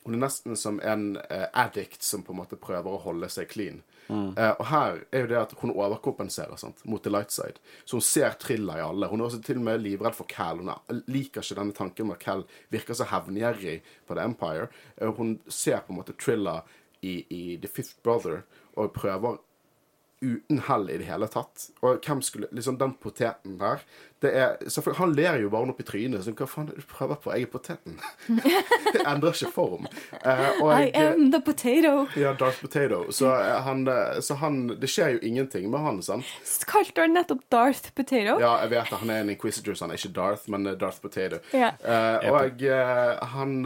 Speaker 3: Hun er nesten som en eh, addict som på en måte prøver å holde seg clean. Eh, og her er jo det at hun overkompenserer sant, mot the light side. Så hun ser Trilla i alle. Hun er også til og med livredd for Cal. Hun er, liker ikke denne tanken med at Cal virker så hevngjerrig på The Empire. Eh, hun ser på en måte Trilla i, i The Fifth Brother og prøver uten hell i det hele tatt. Og hvem skulle Liksom, den poteten der det er, for, Han ler jo bare opp i trynet. Sånn, hva faen er det du prøver på? Jeg er poteten. det endrer ikke form. Uh, og
Speaker 1: I am the potato.
Speaker 3: ja, Darth Potato. Så, uh, han, eh, så han Det skjer jo ingenting med han, sant?
Speaker 1: Kalte han nettopp Darth Potato?
Speaker 3: Ja, jeg vet det. han er en inquisitor, så han er ikke Darth, men Darth Potato.
Speaker 1: Yeah.
Speaker 3: Uh, og han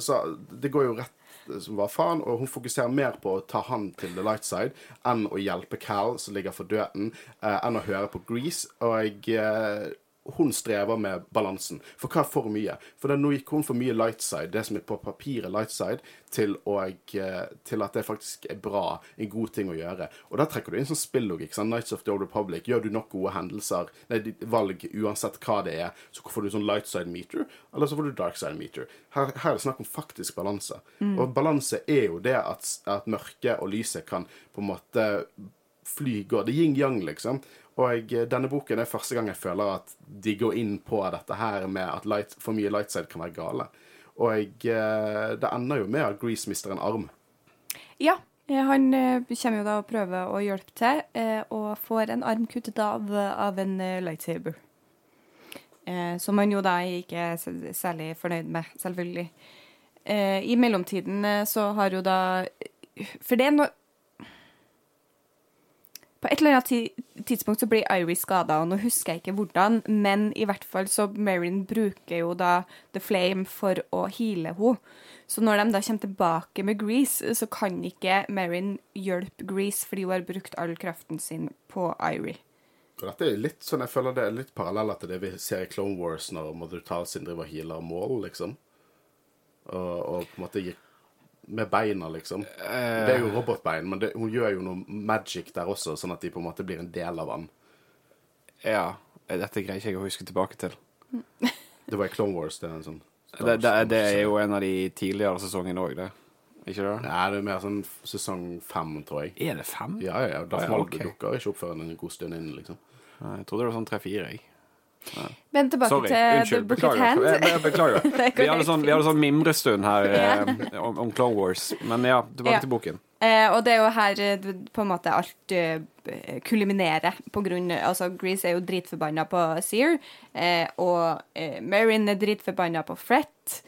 Speaker 3: Så det går jo rett som var faen, og hun fokuserer mer på å ta han til the light side enn å hjelpe Cal, som ligger for døden, eh, enn å høre på Grease. Og eh, hun strever med balansen. For hva er for mye? For nå gikk hun for mye light side, det som er på papiret light side, til, å, eh, til at det faktisk er bra, en god ting å gjøre. Og da trekker du inn sånn spillogikk. Sånn Nights of the Old Republic. Gjør du nok gode hendelser, nei, valg uansett hva det er, så får du sånn light side meter, eller så får du dark side meter. Her, her er det snakk om faktisk balanse. Og balanse er jo det at, at mørket og lyset kan på en måte fly går. Det er yin-yang, liksom. Og jeg, denne boken er første gang jeg føler at de går inn på dette her med at light, for mye lightside kan være gale. Og eh, det ender jo med at Grease mister en arm.
Speaker 1: Ja. eh, Han eh, kommer jo da og prøver å hjelpe til, eh, og får en arm kuttet av av en eh, lightsaber. Eh, som han jo da ikke er særlig fornøyd med, selvfølgelig. Eh, I mellomtiden eh, så har jo da For det er noe På et eller annet tidspunkt så blir Iris skada, og nå husker jeg ikke hvordan, men i hvert fall så Marion bruker jo da The Flame for å heale henne. Så når de da kommer tilbake med Grease, så kan ikke Marion hjelpe Grease fordi hun har brukt all kraften sin på Irie.
Speaker 3: Og dette er litt sånn, jeg føler det er litt paralleller til det vi ser i Clone Wars når Mother Talsin driver og healer mål, liksom. Og, og på en måte gir med beina, liksom. Det er jo robotbein, men det, hun gjør jo noe magic der også, sånn at de på en måte blir en del av han.
Speaker 2: Ja. Dette greier ikke jeg å huske tilbake til.
Speaker 3: Det var i Clone Wars. Det er en sånn
Speaker 2: Det, det, det er jo en av de tidligere sesongene òg, det. Ikke det?
Speaker 3: Nei, det er mer sånn sesong fem, tror jeg.
Speaker 2: Er det fem?
Speaker 3: Ja, ja, ja. Darth
Speaker 2: Ja, okay.
Speaker 3: dukker ikke opp før en god stund inn, liksom.
Speaker 2: Jeg trodde det var sånn tre-fire, jeg.
Speaker 1: Men tilbake
Speaker 2: Sorry.
Speaker 1: til The
Speaker 2: Unnskyld.
Speaker 1: Brooked
Speaker 2: Beklager.
Speaker 1: Hand.
Speaker 2: Jeg, beklager.
Speaker 1: Er
Speaker 2: Vi hadde sånn, vi hadde sånn mimrestund her eh, om, om Clone Wars. Men ja, tilbake
Speaker 1: Ja.
Speaker 2: til boken.
Speaker 1: Eh, og det er jo her eh, på en måte alt eh, kulminerer. På grunn, altså Grease er jo dritforbanna på Sear, eh, og eh, Marin er dritforbanna på Fret.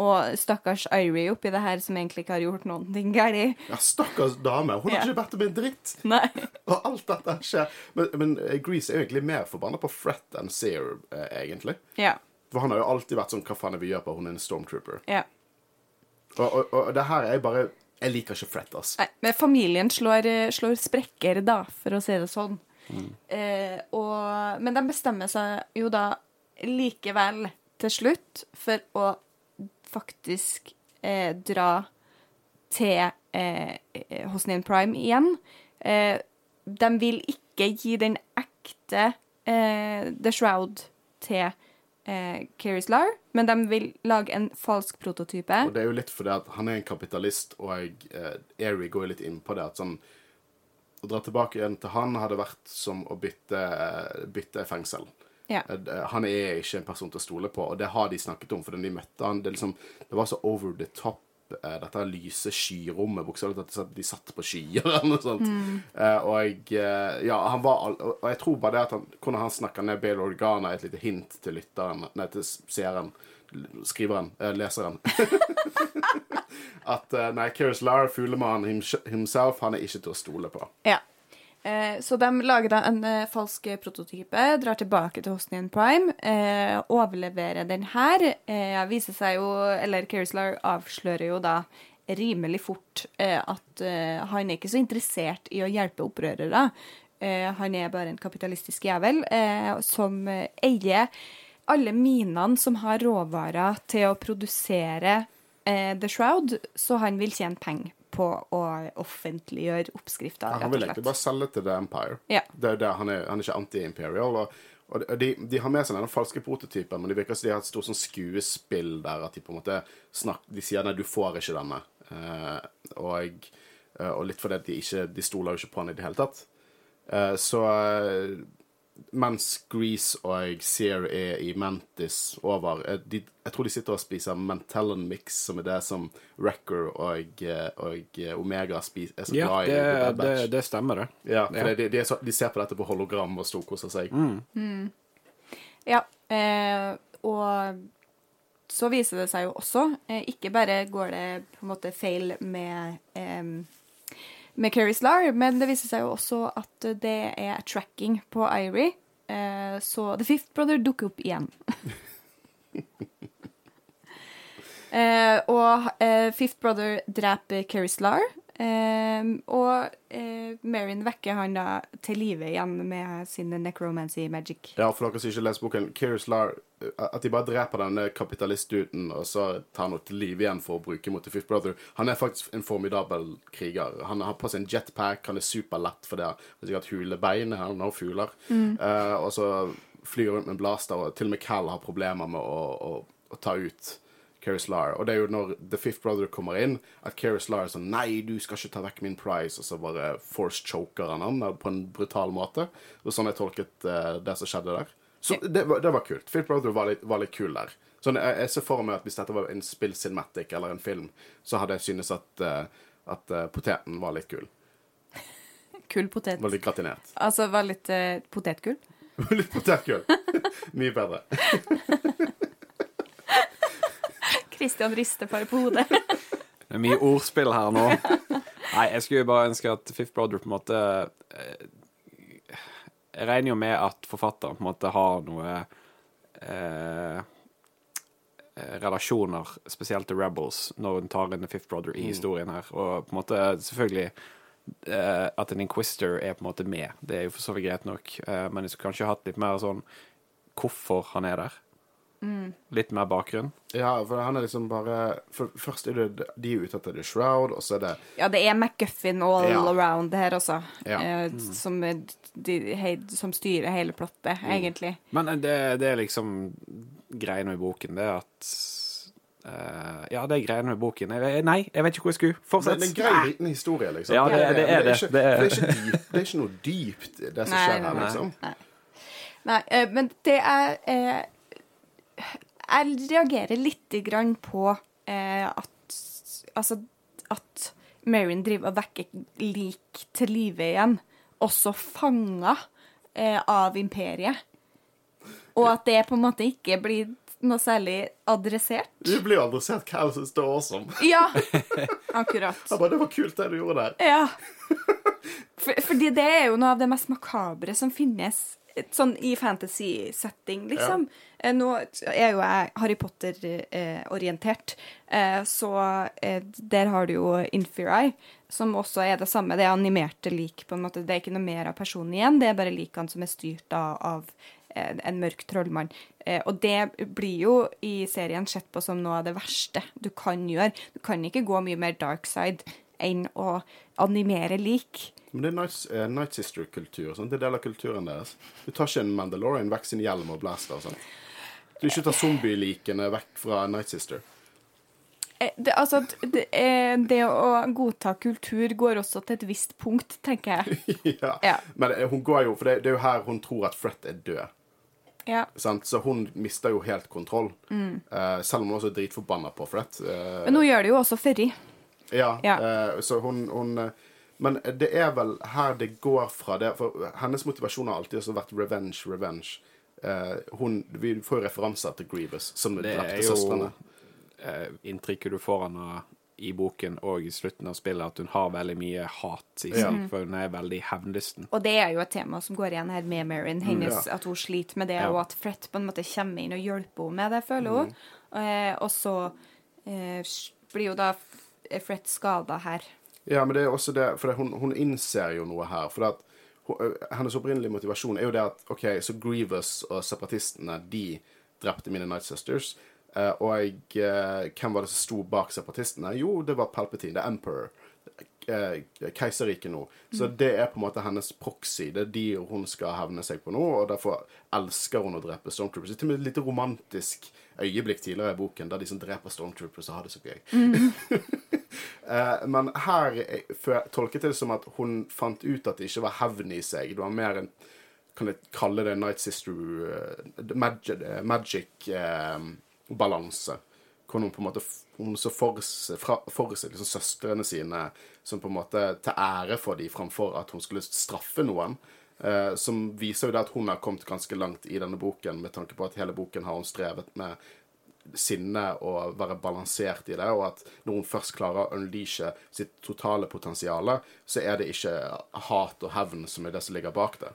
Speaker 1: Og stakkars Irie oppi det her, som egentlig ikke har gjort noen ting galt.
Speaker 3: Ja, stakkars dame. Hun har
Speaker 1: Ja.
Speaker 3: ikke bedt om en dritt.
Speaker 1: Nei.
Speaker 3: Og alt dette skjer. Men, men eh, Grease er jo egentlig mer forbanna på Fret enn Sear, eh, egentlig.
Speaker 1: Ja.
Speaker 3: For han har jo alltid vært sånn Hva faen er vi gjør på? Hun er en stormtrooper.
Speaker 1: ja.
Speaker 3: Og, og, og det her er bare Jeg liker ikke Fret, altså.
Speaker 1: Nei, men familien slår, eh, slår sprekker, da, for å si det sånn. Eh, og, men de bestemmer seg jo da likevel til slutt for å faktisk eh, dra til eh, eh, Hosnian Prime igjen. Eh, de vil ikke gi den ekte eh, The Shroud til eh, Keris Lar, men de vil lage en falsk prototype.
Speaker 3: Og det er jo litt fordi at han er en kapitalist, og eh, Airy går litt inn på det at sånn Å dra tilbake igjen til han hadde vært som å bytte, bytte fengsel.
Speaker 1: Ja.
Speaker 3: Eh, Han er ikke en person til å stole på, og det har de snakket om. For da de møtte han, det, liksom, det var så over the top. eh, Dette lyse skyrommet, bokstavelig talt. de satt- De satt på skyer eller noe sånt. Eh, og Ja, han var Og jeg tror bare det at han Hvordan han snakker ned Bale Organa, et lite hint til lytteren Nei, til seeren. Skriveren. leseren. at nei, Keris Lara, fuglemannen him- himself, han er ikke til å stole på.
Speaker 1: Ja. Eh, så de lager da en eh, falsk prototype, drar tilbake til Hosnian Prime, eh, overleverer den her. Eh, viser seg jo, eller Kerislar avslører jo da rimelig fort eh, at eh, han er ikke så interessert i å hjelpe opprørere. Han er bare en kapitalistisk jævel som eier alle minene som har råvarer til å produsere The Shroud, så han vil tjene penger på å offentliggjøre oppskrifter.
Speaker 3: Han vil egentlig bare selge til The Empire.
Speaker 1: Ja.
Speaker 3: Det er det, han, er, han er ikke anti-imperial. Og, og de, de har med seg denne falske prototypen, men det virker som de har et stort sånn skuespill der at de på en måte snakker, De sier nei, du får ikke denne. Uh, og, uh, og litt fordi de ikke De stoler jo ikke på han i det hele tatt. Uh, så mens Grease og Sear er i Mantis over eh, de, Jeg tror de sitter og spiser Mentallen Mix, som er det som Wrecker og, eh, og Omega spiser, er så glad i.
Speaker 2: det, det, det stemmer, det.
Speaker 3: Ja, for De, de, er så, de ser på dette på hologram og storkoser seg.
Speaker 1: Ja, eh, og så viser det seg jo også eh, Ikke bare går det på en måte feil med eh, med Keri Slar, men det viser seg jo også at det er tracking på Irie. Eh, så The Fifth Brother dukker opp igjen. eh, og eh, Fifth Brother dreper Kerry Slar. Eh, og eh, Marion vekker han da til live igjen med sin necromancy magic.
Speaker 3: Ja, for dere som ikke leser boken, Keir Lar At de bare dreper denne kapitalistduden, og så tar han henne til live igjen for å bruke mot The Fifth Brother. Han er faktisk en formidabel kriger. Han har på seg en jetpack, han er superlett for det. Han har sikkert hulebein, han har fugler. Eh, og så flyr rundt med en blaster, og til og med Cal har problemer med å, å, å ta ut Keris Lar. Og det er jo når The Fifth Brother kommer inn, at Keris Lar er sånn Nei, du skal ikke ta vekk min prize. Og så bare force choker han han på en brutal måte. Og sånn jeg tolket uh, det som skjedde der. Så det, var, det var kult. Fifth Brother var litt, var litt kul der. Sånn, jeg, jeg ser for meg at hvis dette var en spill cinematic eller en film, så hadde jeg synes at, uh, at uh, poteten var litt kul.
Speaker 1: Kull potet.
Speaker 3: Var litt gratinert.
Speaker 1: Altså var litt potetgull.
Speaker 3: litt potetkul. Mye bedre.
Speaker 1: Christian rister bare på hodet.
Speaker 2: Det er mye ordspill her nå. Nei, jeg skulle jo bare ønske at Fifth Brother på en måte eh, Jeg regner jo med at forfatteren på en måte har noe eh, relasjoner, spesielt til Rebels, når hun tar inn The Fifth Brother i historien her. Og på en måte selvfølgelig eh, at en Inquisitor er på en måte med. Det er jo for så vidt greit nok, eh, men jeg skulle kanskje hatt litt mer sånn hvorfor han er der. Litt mer bakgrunn.
Speaker 3: Ja, for han er liksom bare for Først er det de er ute etter The Shroud, og så er det
Speaker 1: Ja, det er McGuffin all
Speaker 3: Ja.
Speaker 1: around det her også,
Speaker 3: Ja.
Speaker 1: eh, som, er de, hei, som styrer hele plottet, egentlig.
Speaker 2: Men det, det er liksom greiene med boken, det er at Uh, Ja, det er greiene med boken. Jeg, nei, jeg vet ikke hvor jeg skulle.
Speaker 3: Det er en grei, liten historie, liksom.
Speaker 2: Ja, det- det er det. Det er-
Speaker 3: det, er ikke det er ikke noe dypt, det som skjer
Speaker 1: her,
Speaker 3: her,
Speaker 1: nei.
Speaker 3: nei.
Speaker 1: Nei, eh, men det er eh, Jeg reagerer lite grann på eh, at Altså at Marion driver og vekker lik til live igjen, også fanga eh, av imperiet. Og at det på en måte ikke blir noe særlig adressert.
Speaker 3: Du blir jo adressert hva som står awesome.
Speaker 1: Ja, akkurat.
Speaker 3: Jeg bare, det var kult det du gjorde der.
Speaker 1: Ja. For, fordi det er jo noe av det mest makabre som finnes sånn i fantasy-setting, liksom. Eh, Nå er jo jeg Harry Potter-orientert, eh, så eh, der har du jo Inferi, som også er det samme. Det er animerte lik, på en måte. Det er ikke noe mer av personen igjen, det er bare likene som er styrt av, eh, en mørk trollmann. Eh, og det blir jo i serien sett på som noe av det verste du kan gjøre. Du kan ikke gå mye mer dark side enn å animere lik.
Speaker 3: Men det er Night, uh, Night Sister-kultur. Sånn. Det er del av kulturen deres. Du tar ikke en Mandalorian vekk sin hjelm og blaster og sånn. Du ikke ta zombielikene vekk fra Night Sister.
Speaker 1: Eh, Det, altså, det, eh, det å godta kultur går også til et visst punkt, tenker jeg.
Speaker 3: ja.
Speaker 1: Ja.
Speaker 3: Men eh, hun går jo For det, det er jo her hun tror at Fred er død.
Speaker 1: Ja.
Speaker 3: Sant? Så hun mister jo helt kontroll.
Speaker 1: Mm.
Speaker 3: Selv om hun også er dritforbanna på Fred.
Speaker 1: Men hun gjør det jo også Ferry.
Speaker 3: ja,
Speaker 1: Ja.
Speaker 3: så hun, hun Men det er vel her det går fra det For hennes motivasjon har alltid også vært revenge, revenge. Eh, hun, vi får jo referanser til Grievous, som
Speaker 2: Det er
Speaker 3: drepte
Speaker 2: jo
Speaker 3: søstrene.
Speaker 2: eh, inntrykket du får av henne i boken og i slutten av spillet, at hun har veldig mye hat i seg, for hun er veldig hevnlysten.
Speaker 1: Og det er jo et tema som går igjen her med Marin. Hennes,
Speaker 3: Ja.
Speaker 1: At hun sliter med det,
Speaker 2: Ja.
Speaker 1: og at Fred på en måte kommer inn og hjelper henne med det, føler hun. Eh, og så eh, blir jo da Fred skada her.
Speaker 3: Ja, men det er også det For det, hun, hun innser jo noe her. For det at Hennes opprinnelige motivasjon er jo det at OK, så Grievous og separatistene, de drepte mine Night Sisters. Eh, og eh, hvem var det som sto bak separatistene? Jo, det var Palpatine, The Emperor. Eh, Keiserriket nå. Så det er på en måte hennes proxy. Det er de hun skal hevne seg på nå, og derfor elsker hun å drepe Stormtroopers. Det er til og med et lite romantisk øyeblikk tidligere i boken der de som dreper Stormtroopers, har det så gøy. Mm. men her eh, tolket jeg det som at hun fant ut at det ikke var hevn i seg. Det var mer en Kan jeg kalle det Night Sister uh, magic-balanse? magic eh, balanse. Hvor hun på en måte hun så for, seg- fra, for seg liksom søstrene sine som på en måte til ære for dem framfor at hun skulle straffe noen. Eh, som viser jo det at hun har kommet ganske langt i denne boken, med tanke på at hele boken har hun strevet med sinne og være balansert i det, og at når hun først klarer å unleashe sitt totale potensial, så er det ikke hat og hevn som er det som ligger bak det.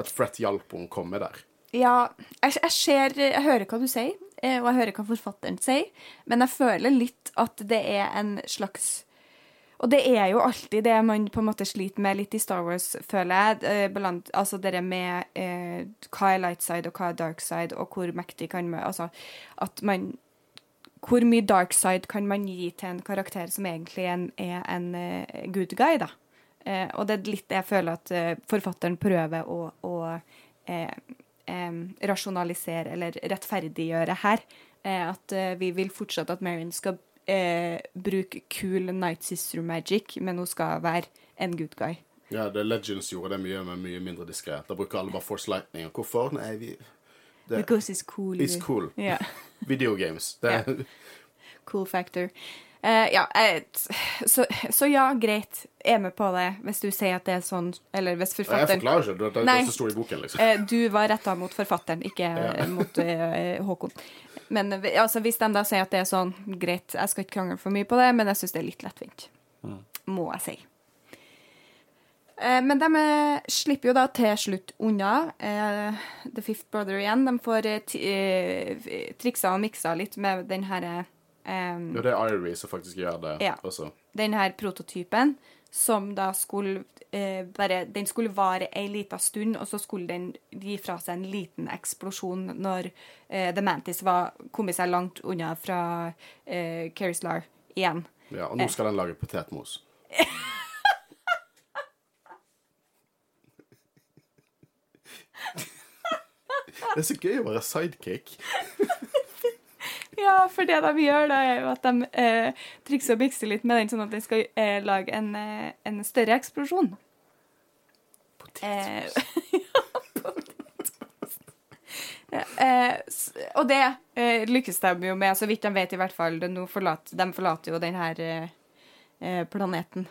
Speaker 3: At Fret hjalp henne å komme der.
Speaker 1: Ja, jeg, jeg ser Jeg hører hva du sier, eh, og jeg hører hva forfatteren sier, men jeg føler litt at det er en slags Og det er jo alltid det man på en måte sliter med litt i Star Wars, føler jeg. Blant, altså det med eh, hva er light side og hva er dark side, og hvor mektig kan man Altså at man Hvor mye dark side kan man gi til en karakter som egentlig en, er en uh, good guy, da? Eh, og det er litt det jeg føler at uh, forfatteren prøver å, å eh, rasjonalisere eller rettferdiggjøre her. Eh, at vi vil fortsatt at Marion skal eh, bruke cool Night Sister magic, men hun skal være en good guy.
Speaker 3: Ja, The Legends gjorde det mye, men mye mindre diskré. Da bruker alle bare Force Lightning. Og hvorfor? Nei, vi det,
Speaker 1: Because it's cool.
Speaker 3: It's cool.
Speaker 1: Ja.
Speaker 3: Videogames. Det,
Speaker 1: Cool factor. Uh, ja, jeg, så, så ja, greit. Jeg er med på det, hvis du sier at det er sånn. Eller hvis
Speaker 3: Jeg forklarer ikke. Det, det, det er så stor i boken, liksom.
Speaker 1: Uh, Du var retta mot forfatteren, ikke mot Håkon. Men altså, hvis de da sier at det er sånn, greit, jeg skal ikke krangle for mye på det, men jeg syns det er litt lettvint. Må jeg si. Eh, Men de eh, slipper jo da til slutt unna. Eh, The Fifth Brother igjen. De får triksa og miksa litt med den herre
Speaker 3: Ja, det er Irie som faktisk gjør det
Speaker 1: Ja.
Speaker 3: også.
Speaker 1: den her prototypen, som da skulle eh, bare Den skulle vare ei lita stund, og så skulle den gi fra seg en liten eksplosjon når eh, The Mantis var kommet seg langt unna fra eh, Kerislar igjen.
Speaker 3: Ja, og nå skal den lage potetmos. Det er så gøy å være sidekick.
Speaker 1: Ja, for det de gjør, da, er jo at de eh, trikser og bikser litt med den, sånn at den skal eh, lage en, eh, en større eksplosjon. Eh, ja, potetmos. Ja, eh, og det eh, lykkes de jo med, så vidt de vet i hvert fall. De, forlater, de forlater jo den her eh, eh, planeten.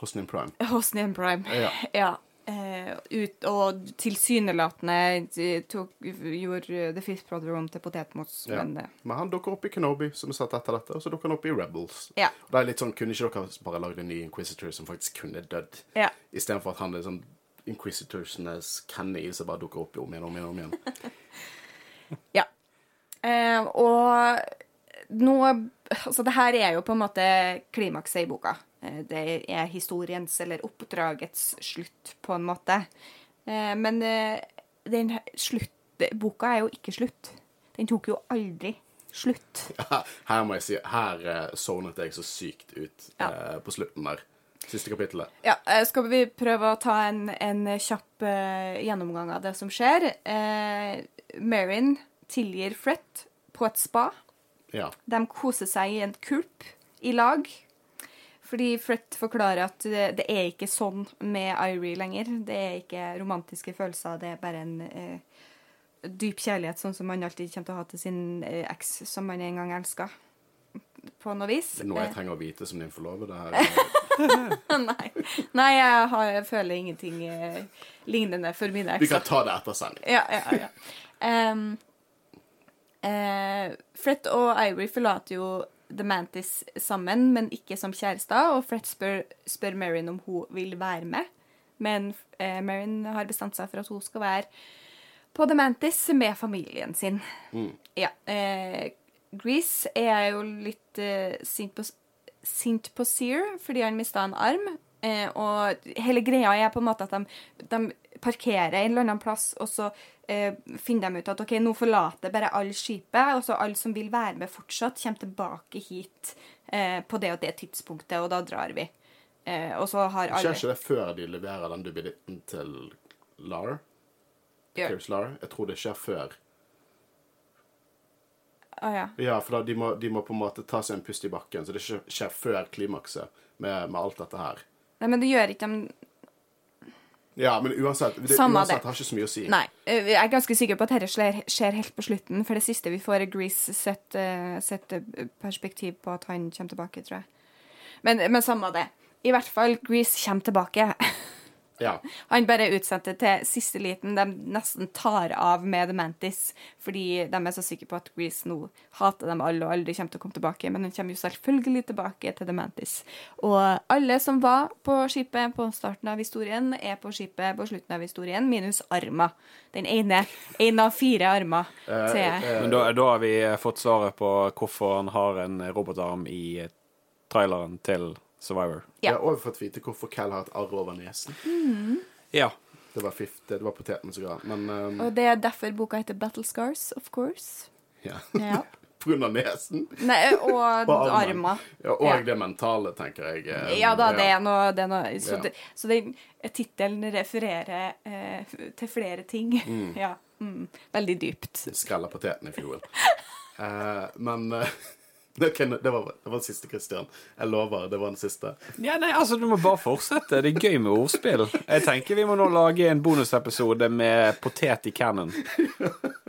Speaker 3: Hosnian Prime.
Speaker 1: Hosnian Prime.
Speaker 3: Ja.
Speaker 1: Ja. Eh, ut, og tilsynelatende tok, gjorde The Fifth Brother om til potetmos.
Speaker 3: Ja.
Speaker 1: Men eh,
Speaker 3: Men han dukker opp i Kenobi, som er satt etter dette, og så dukker han opp i Rebels.
Speaker 1: ja.
Speaker 3: Det er litt sånn, Kunne ikke dere bare lagd en ny Inquisitor som faktisk kunne dødd?
Speaker 1: ja.
Speaker 3: Istedenfor at han er sånn Inquisitorsnes Kenny som bare dukker opp om igjen og om igjen. om igjen.
Speaker 1: Ja. Eh, og nå Altså, det her er jo på en måte klimakset i boka. Eh, det er historiens, eller oppdragets, slutt, på en måte. Eh, men eh, den slutt Boka er jo ikke slutt. Den tok jo aldri slutt.
Speaker 3: Her må jeg si, her sovnet jeg så sykt ut
Speaker 1: Ja.
Speaker 3: eh, på slutten der. Siste kapittelet.
Speaker 1: Ja, skal vi prøve å ta en, en kjapp eh, gjennomgang av det som skjer? Eh, Marin tilgir Frett på et spa.
Speaker 3: Ja.
Speaker 1: De koser seg i en kulp i lag. Fordi Fred forklarer at det, det er ikke sånn med Irie lenger. Det er ikke romantiske følelser, det er bare en eh, dyp kjærlighet, sånn som man alltid kommer til å ha til sin eh, eks som man en gang elska. På noe vis.
Speaker 3: Det noe jeg trenger å vite som din forlovede. her.
Speaker 1: Nei. Nei, jeg, har, jeg føler ingenting eh, lignende for mine ekser.
Speaker 3: Vi kan ta det etter sending.
Speaker 1: Ja, ja, ja. Um, eh, Fred og Ivory forlater jo The Mantis sammen, men ikke som kjærester. Og Fred spør, spør Marion om hun vil være med. Men eh, Marion har bestemt seg for at hun skal være på The Mantis med familien sin. Ja. Eh, Grease er jo litt eh, sint på sint på Seer fordi han mista en arm. Eh, og hele greia er på en måte at de, de parkerer en eller annen plass, og så eh, finner de ut at ok, nå forlater bare alle skipet, og så alle som vil være med fortsatt, kommer tilbake hit eh, på det og det tidspunktet, og da drar vi. Eh, og så har alle
Speaker 3: Skjer ikke det før de leverer den duppeditten til Lar? Pierce Lar? Jeg tror det skjer før.
Speaker 1: Ah, ja.
Speaker 3: Ja, for da, de, må, de må på en måte ta seg en pust i bakken, så det skjer før klimakset med, med alt dette her.
Speaker 1: Nei, men det gjør ikke de
Speaker 3: Ja, men uansett, det, uansett
Speaker 1: det.
Speaker 3: har ikke så mye å si.
Speaker 1: Nei. eh, Jeg er ganske sikker på at dette skjer, skjer helt på slutten, for det siste vi får, er Grease sitt, eh, sitt eh, perspektiv på at han kommer tilbake, tror jeg. Men, men samme det. I hvert fall, Grease kommer tilbake.
Speaker 3: Ja.
Speaker 1: Han bare utsendte til siste liten. De nesten tar av med The Mantis, fordi de er så sikre på at Grease nå hater dem alle og aldri kommer til å komme tilbake. Men han kommer jo selvfølgelig tilbake til The Mantis. Og alle som var på skipet på starten av historien, er på skipet på slutten av historien, minus arma. Den ene. En av fire armer til
Speaker 2: Men da, da har vi fått svaret på hvorfor han har en robotarm i traileren til Survivor.
Speaker 3: Jeg
Speaker 1: Ja.
Speaker 3: har også fått vite hvorfor Cal har et arr over nesen.
Speaker 2: Ja.
Speaker 3: Det var fifte, det, var poteten som ga. Men um,
Speaker 1: Og det er derfor boka heter Battle Scars, of course.
Speaker 3: ja.
Speaker 1: Ja.
Speaker 3: På grunn av nesen.
Speaker 1: Nei, og armer.
Speaker 3: Ja, og
Speaker 1: Ja.
Speaker 3: det mentale, tenker jeg. eh,
Speaker 1: Ja da, det er noe, det er noe Så,
Speaker 3: Ja.
Speaker 1: det, så den tittelen refererer eh, til flere ting. Ja. Mm, veldig dypt.
Speaker 3: Skrella poteten, if you will. Eh, men eh, det, det, var, det var den siste, Christian. Jeg lover, det var den siste.
Speaker 2: Ja, nei, altså, Du må bare fortsette. Det er gøy med ordspill. Jeg tenker vi må nå lage en bonusepisode med potet i cannon.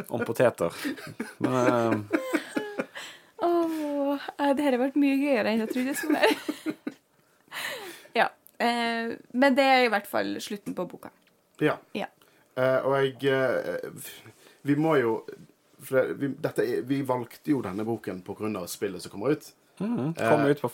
Speaker 2: Om poteter. Men uh...
Speaker 1: Åh, eh, det her har vært mye gøyere enn jeg trodde det skulle være. ja. Eh, men det er i hvert fall slutten på boka.
Speaker 3: Ja.
Speaker 1: Ja.
Speaker 3: Eh, og jeg eh, Vi må jo for vi, er- vi valgte jo denne boken av spillet som kommer ut.
Speaker 2: kom ut på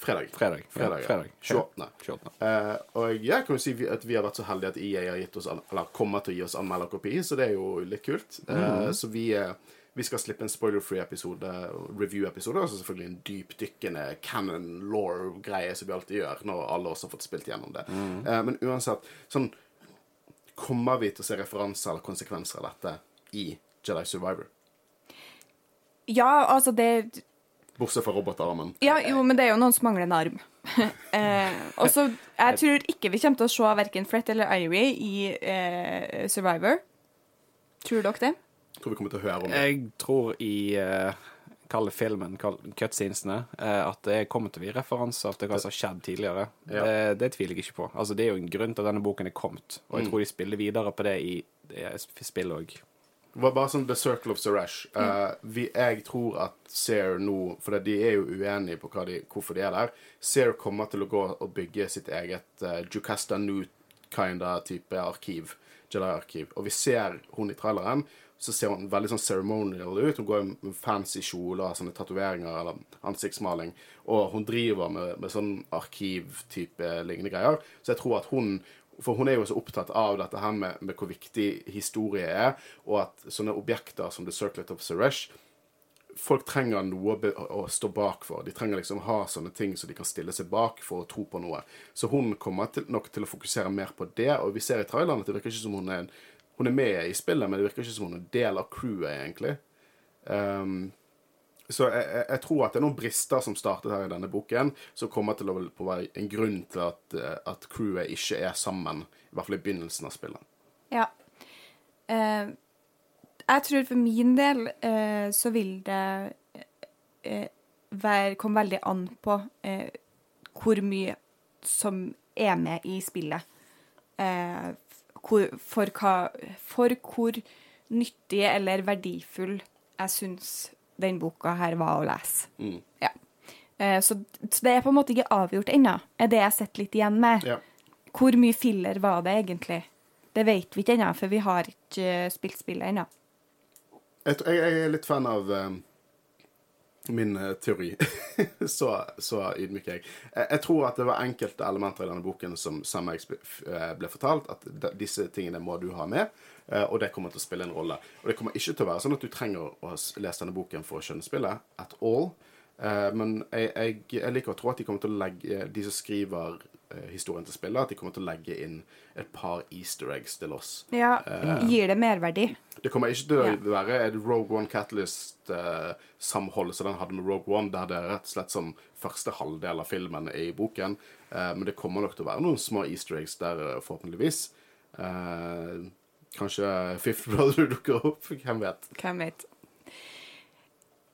Speaker 3: Fredag.
Speaker 2: fredag.
Speaker 3: Fredag, ja.
Speaker 2: fredag.
Speaker 3: 28.
Speaker 2: 28.
Speaker 3: Eh, og jeg kan jo si at vi har vært så heldige at EA har gitt oss eller kommer til å gi oss anmelderkopi, så det er jo litt kult. Eh, så vi, eh, vi skal slippe en spoiler-free episode, review-episode, og så selvfølgelig en dypdykkende canon law-greie som vi alltid gjør når alle oss har fått spilt gjennom det. Eh, men uansett, sånn Kommer vi til å se referanser eller konsekvenser av dette i Jedi Survivor?
Speaker 1: Ja, altså det
Speaker 3: Bortsett fra robotarmen.
Speaker 1: Ja, jo, men det er jo noen som mangler en arm. eh, og så, Jeg tror ikke vi kommer til å se verken Fret eller Irie i eh, Survivor. Tror dere det?
Speaker 3: Jeg tror vi kommer til å høre om det.
Speaker 2: Jeg tror i uh, Kall det filmen, kall cutscenesene, eh, at det kommer til å bli referanser til hva som har skjedd tidligere.
Speaker 3: Ja.
Speaker 2: Det, det tviler jeg ikke på. Altså, Det er jo en grunn til at denne boken er kommet, og jeg tror de spiller videre på det i i spill òg.
Speaker 3: Var bare sånn The Circle of Suresh. Eh, vi, jeg tror at Sear nå For de er jo uenige på de, hvorfor de er der. Sear kommer til å gå og bygge sitt eget uh, Jukasta New-kinda type arkiv. Jedi-arkiv. Og vi ser hun i traileren. Så ser hun veldig sånn ceremonial ut. Hun går med fancy kjole og sånne tatoveringer eller ansiktsmaling. Og hun driver med, med sånn arkivtype lignende greier. Så jeg tror at hun for hun er jo så opptatt av dette her med, med hvor viktig historie er, og at sånne objekter som The Circlet of Suresh Folk trenger noe å stå bak for. De trenger liksom ha sånne ting så de kan stille seg bak for å tro på noe. Så hun kommer til, nok til å fokusere mer på det, og vi ser i traileren at det virker ikke som hun er Hun er med i spillet, men det virker ikke som hun er en del av crewet, egentlig. Um, så jeg, jeg, jeg tror at det er noen brister som startet her i denne boken, som kommer til å være en grunn til at, eh, at crewet ikke er sammen. I hvert fall i begynnelsen av spillet.
Speaker 1: Ja. Eh, jeg tror for min del eh, så vil det eh, være, komme veldig an på eh, hvor mye som er med i spillet. Eh, hvor, for, hva, for hvor nyttig eller verdifull jeg syns den boka her var å lese. Ja. Eh, så, så det er på en måte ikke avgjort ennå, er det jeg sitter litt igjen med.
Speaker 3: Ja.
Speaker 1: Hvor mye filler var det egentlig? Det vet vi ikke ennå, for vi har ikke spilt spillet ennå.
Speaker 3: Jeg, jeg, er litt fan av eh, min eh, teori. så, så ydmyk er jeg. jeg. Jeg tror at det var enkelte elementer i denne boken som Sam X ble fortalt, at disse tingene må du ha med, eh, og det kommer til å spille en rolle. Og det kommer ikke til å være sånn at du trenger å lese denne boken for å skjønne spillet, at all. Eh, men jeg, jeg, jeg liker å tro at de kommer til å legge De som skriver eh, historien til spillet, at de kommer til å legge inn et par easter eggs til oss.
Speaker 1: Ja, Gir det merverdi?
Speaker 3: Det kommer ikke til å
Speaker 1: Ja.
Speaker 3: være et Rogue One Catalyst-samhold som den hadde med Rogue One, der det er rett og slett som første halvdel av filmen er i boken. Uh, men det kommer nok til å være noen små easter eggs der, eh, forhåpentligvis. Eh, kanskje Fifth Brother dukker opp, hvem vet.
Speaker 1: Hvem vet.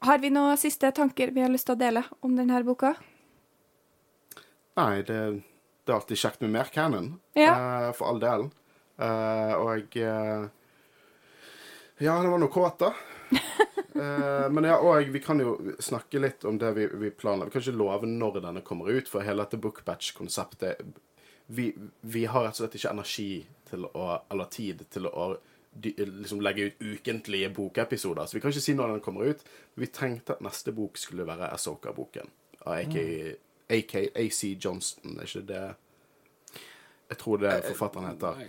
Speaker 1: Har vi noen siste tanker vi har lyst til å dele om denne boka?
Speaker 3: Nei, det, det er alltid kjekt med mer canon,
Speaker 1: Ja.
Speaker 3: eh, for all del. Eh, og eh, Ja, det var noe kåt, da. Uh, men ja, og vi kan jo snakke litt om det vi, vi planlegger. Vi kan ikke love når denne kommer ut, for hele dette bookbatch-konseptet vi, vi har rett og slett ikke energi til å, eller tid til å liksom legge ut ukentlige bokepisoder. Så vi kan ikke si når den kommer ut. Vi tenkte at neste bok skulle være Asoka-boken. Av AK, AK, AC Johnston, er ikke det Jeg tror det er forfatteren heter.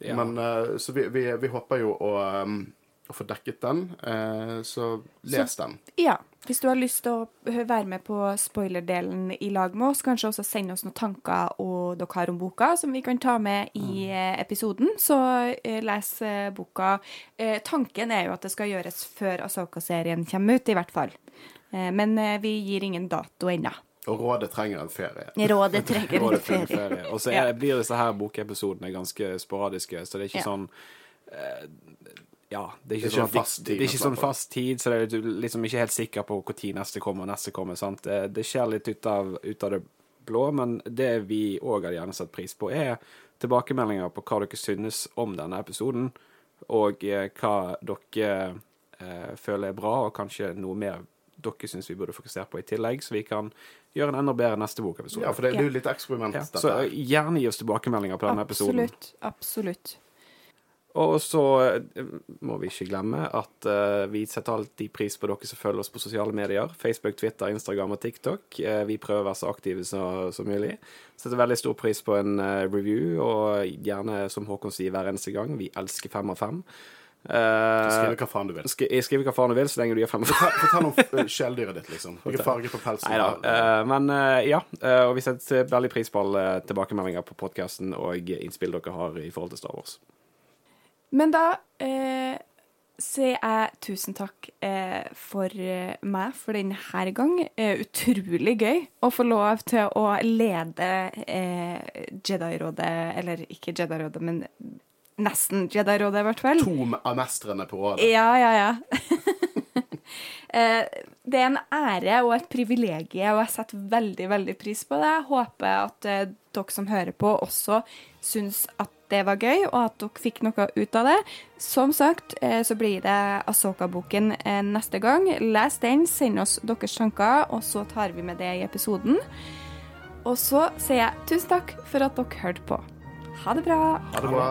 Speaker 2: Ja.
Speaker 3: Men uh, Så vi, vi, vi håper jo å, um, å få dekket den. uh, så les den.
Speaker 1: Ja. Hvis du har lyst til å være med på spoilerdelen i lag med oss, kanskje også sende oss noen tanker og dere har om boka, som vi kan ta med i eh, episoden, så eh, les eh, boka. Eh, tanken er jo at det skal gjøres før Asoka-serien kommer ut, i hvert fall. Eh, men eh, vi gir ingen dato ennå.
Speaker 3: Og Rådet trenger en ferie.
Speaker 1: Rådet trenger en ferie.
Speaker 2: ferie. Og så
Speaker 1: Ja.
Speaker 2: blir disse her bokepisodene ganske sporadiske, så det er ikke
Speaker 1: Ja.
Speaker 2: sånn eh, Ja, det er ikke,
Speaker 3: Det er ikke
Speaker 2: sånn,
Speaker 3: en fast tid
Speaker 2: det er ikke sånn fast tid, så det er du er liksom ikke helt sikker på når neste kommer, og neste kommer. sant? Det, det skjer litt ut av, ut av det blå, men det vi òg hadde gjerne satt pris på, er tilbakemeldinger på hva dere synes om denne episoden, og eh, hva dere eh, føler er bra, og kanskje noe mer dere syns vi burde fokusere på i tillegg, så vi kan gjøre en enda bedre neste bokepisode.
Speaker 3: Ja, for det, det er jo litt eksperiment,
Speaker 2: Ja, så gjerne gi oss tilbakemeldinger på denne episoden.
Speaker 1: Absolutt. Absolutt.
Speaker 2: Og så eh, må vi ikke glemme at uh, vi setter alltid pris på dere som følger oss på sosiale medier. Facebook, Twitter, Instagram og TikTok. Uh, vi prøver å være så aktive som så mulig. Setter veldig stor pris på en uh, review, og gjerne, som Håkon sier hver eneste gang, vi elsker fem av fem. Uh,
Speaker 3: Skriv hva faen du vil.
Speaker 2: Skriv hva faen du vil, så lenge du gir fem Få ta
Speaker 3: Fortell om f- ditt, liksom. Hvilken farge på pelsen
Speaker 2: Nei da.
Speaker 3: du
Speaker 2: men uh, ja. uh, og vi setter veldig pris på alle tilbakemeldinger på podkasten og innspill dere har i forhold til Star Wars.
Speaker 1: Men da uh, sier jeg tusen takk eh, for eh, meg for denne gang. Eh, utrolig gøy å få lov til å lede eh, Jedi-rådet, eller ikke Jedi-rådet, men nesten Jedi-rådet, i hvert fall.
Speaker 3: To av mestrene på rådet.
Speaker 1: Ja, ja, ja. Eh, det er en ære og et privilegium, og jeg setter veldig veldig pris på det. Jeg håper at eh, dere som hører på, også syns at det var gøy, og at dere fikk noe ut av det. Som sagt eh, så blir det Asoka-boken neste gang. Les den, send oss deres tanker, og så tar vi med det i episoden. Og så sier jeg tusen takk for at dere hørte på. Ha det bra.
Speaker 3: Ha det bra.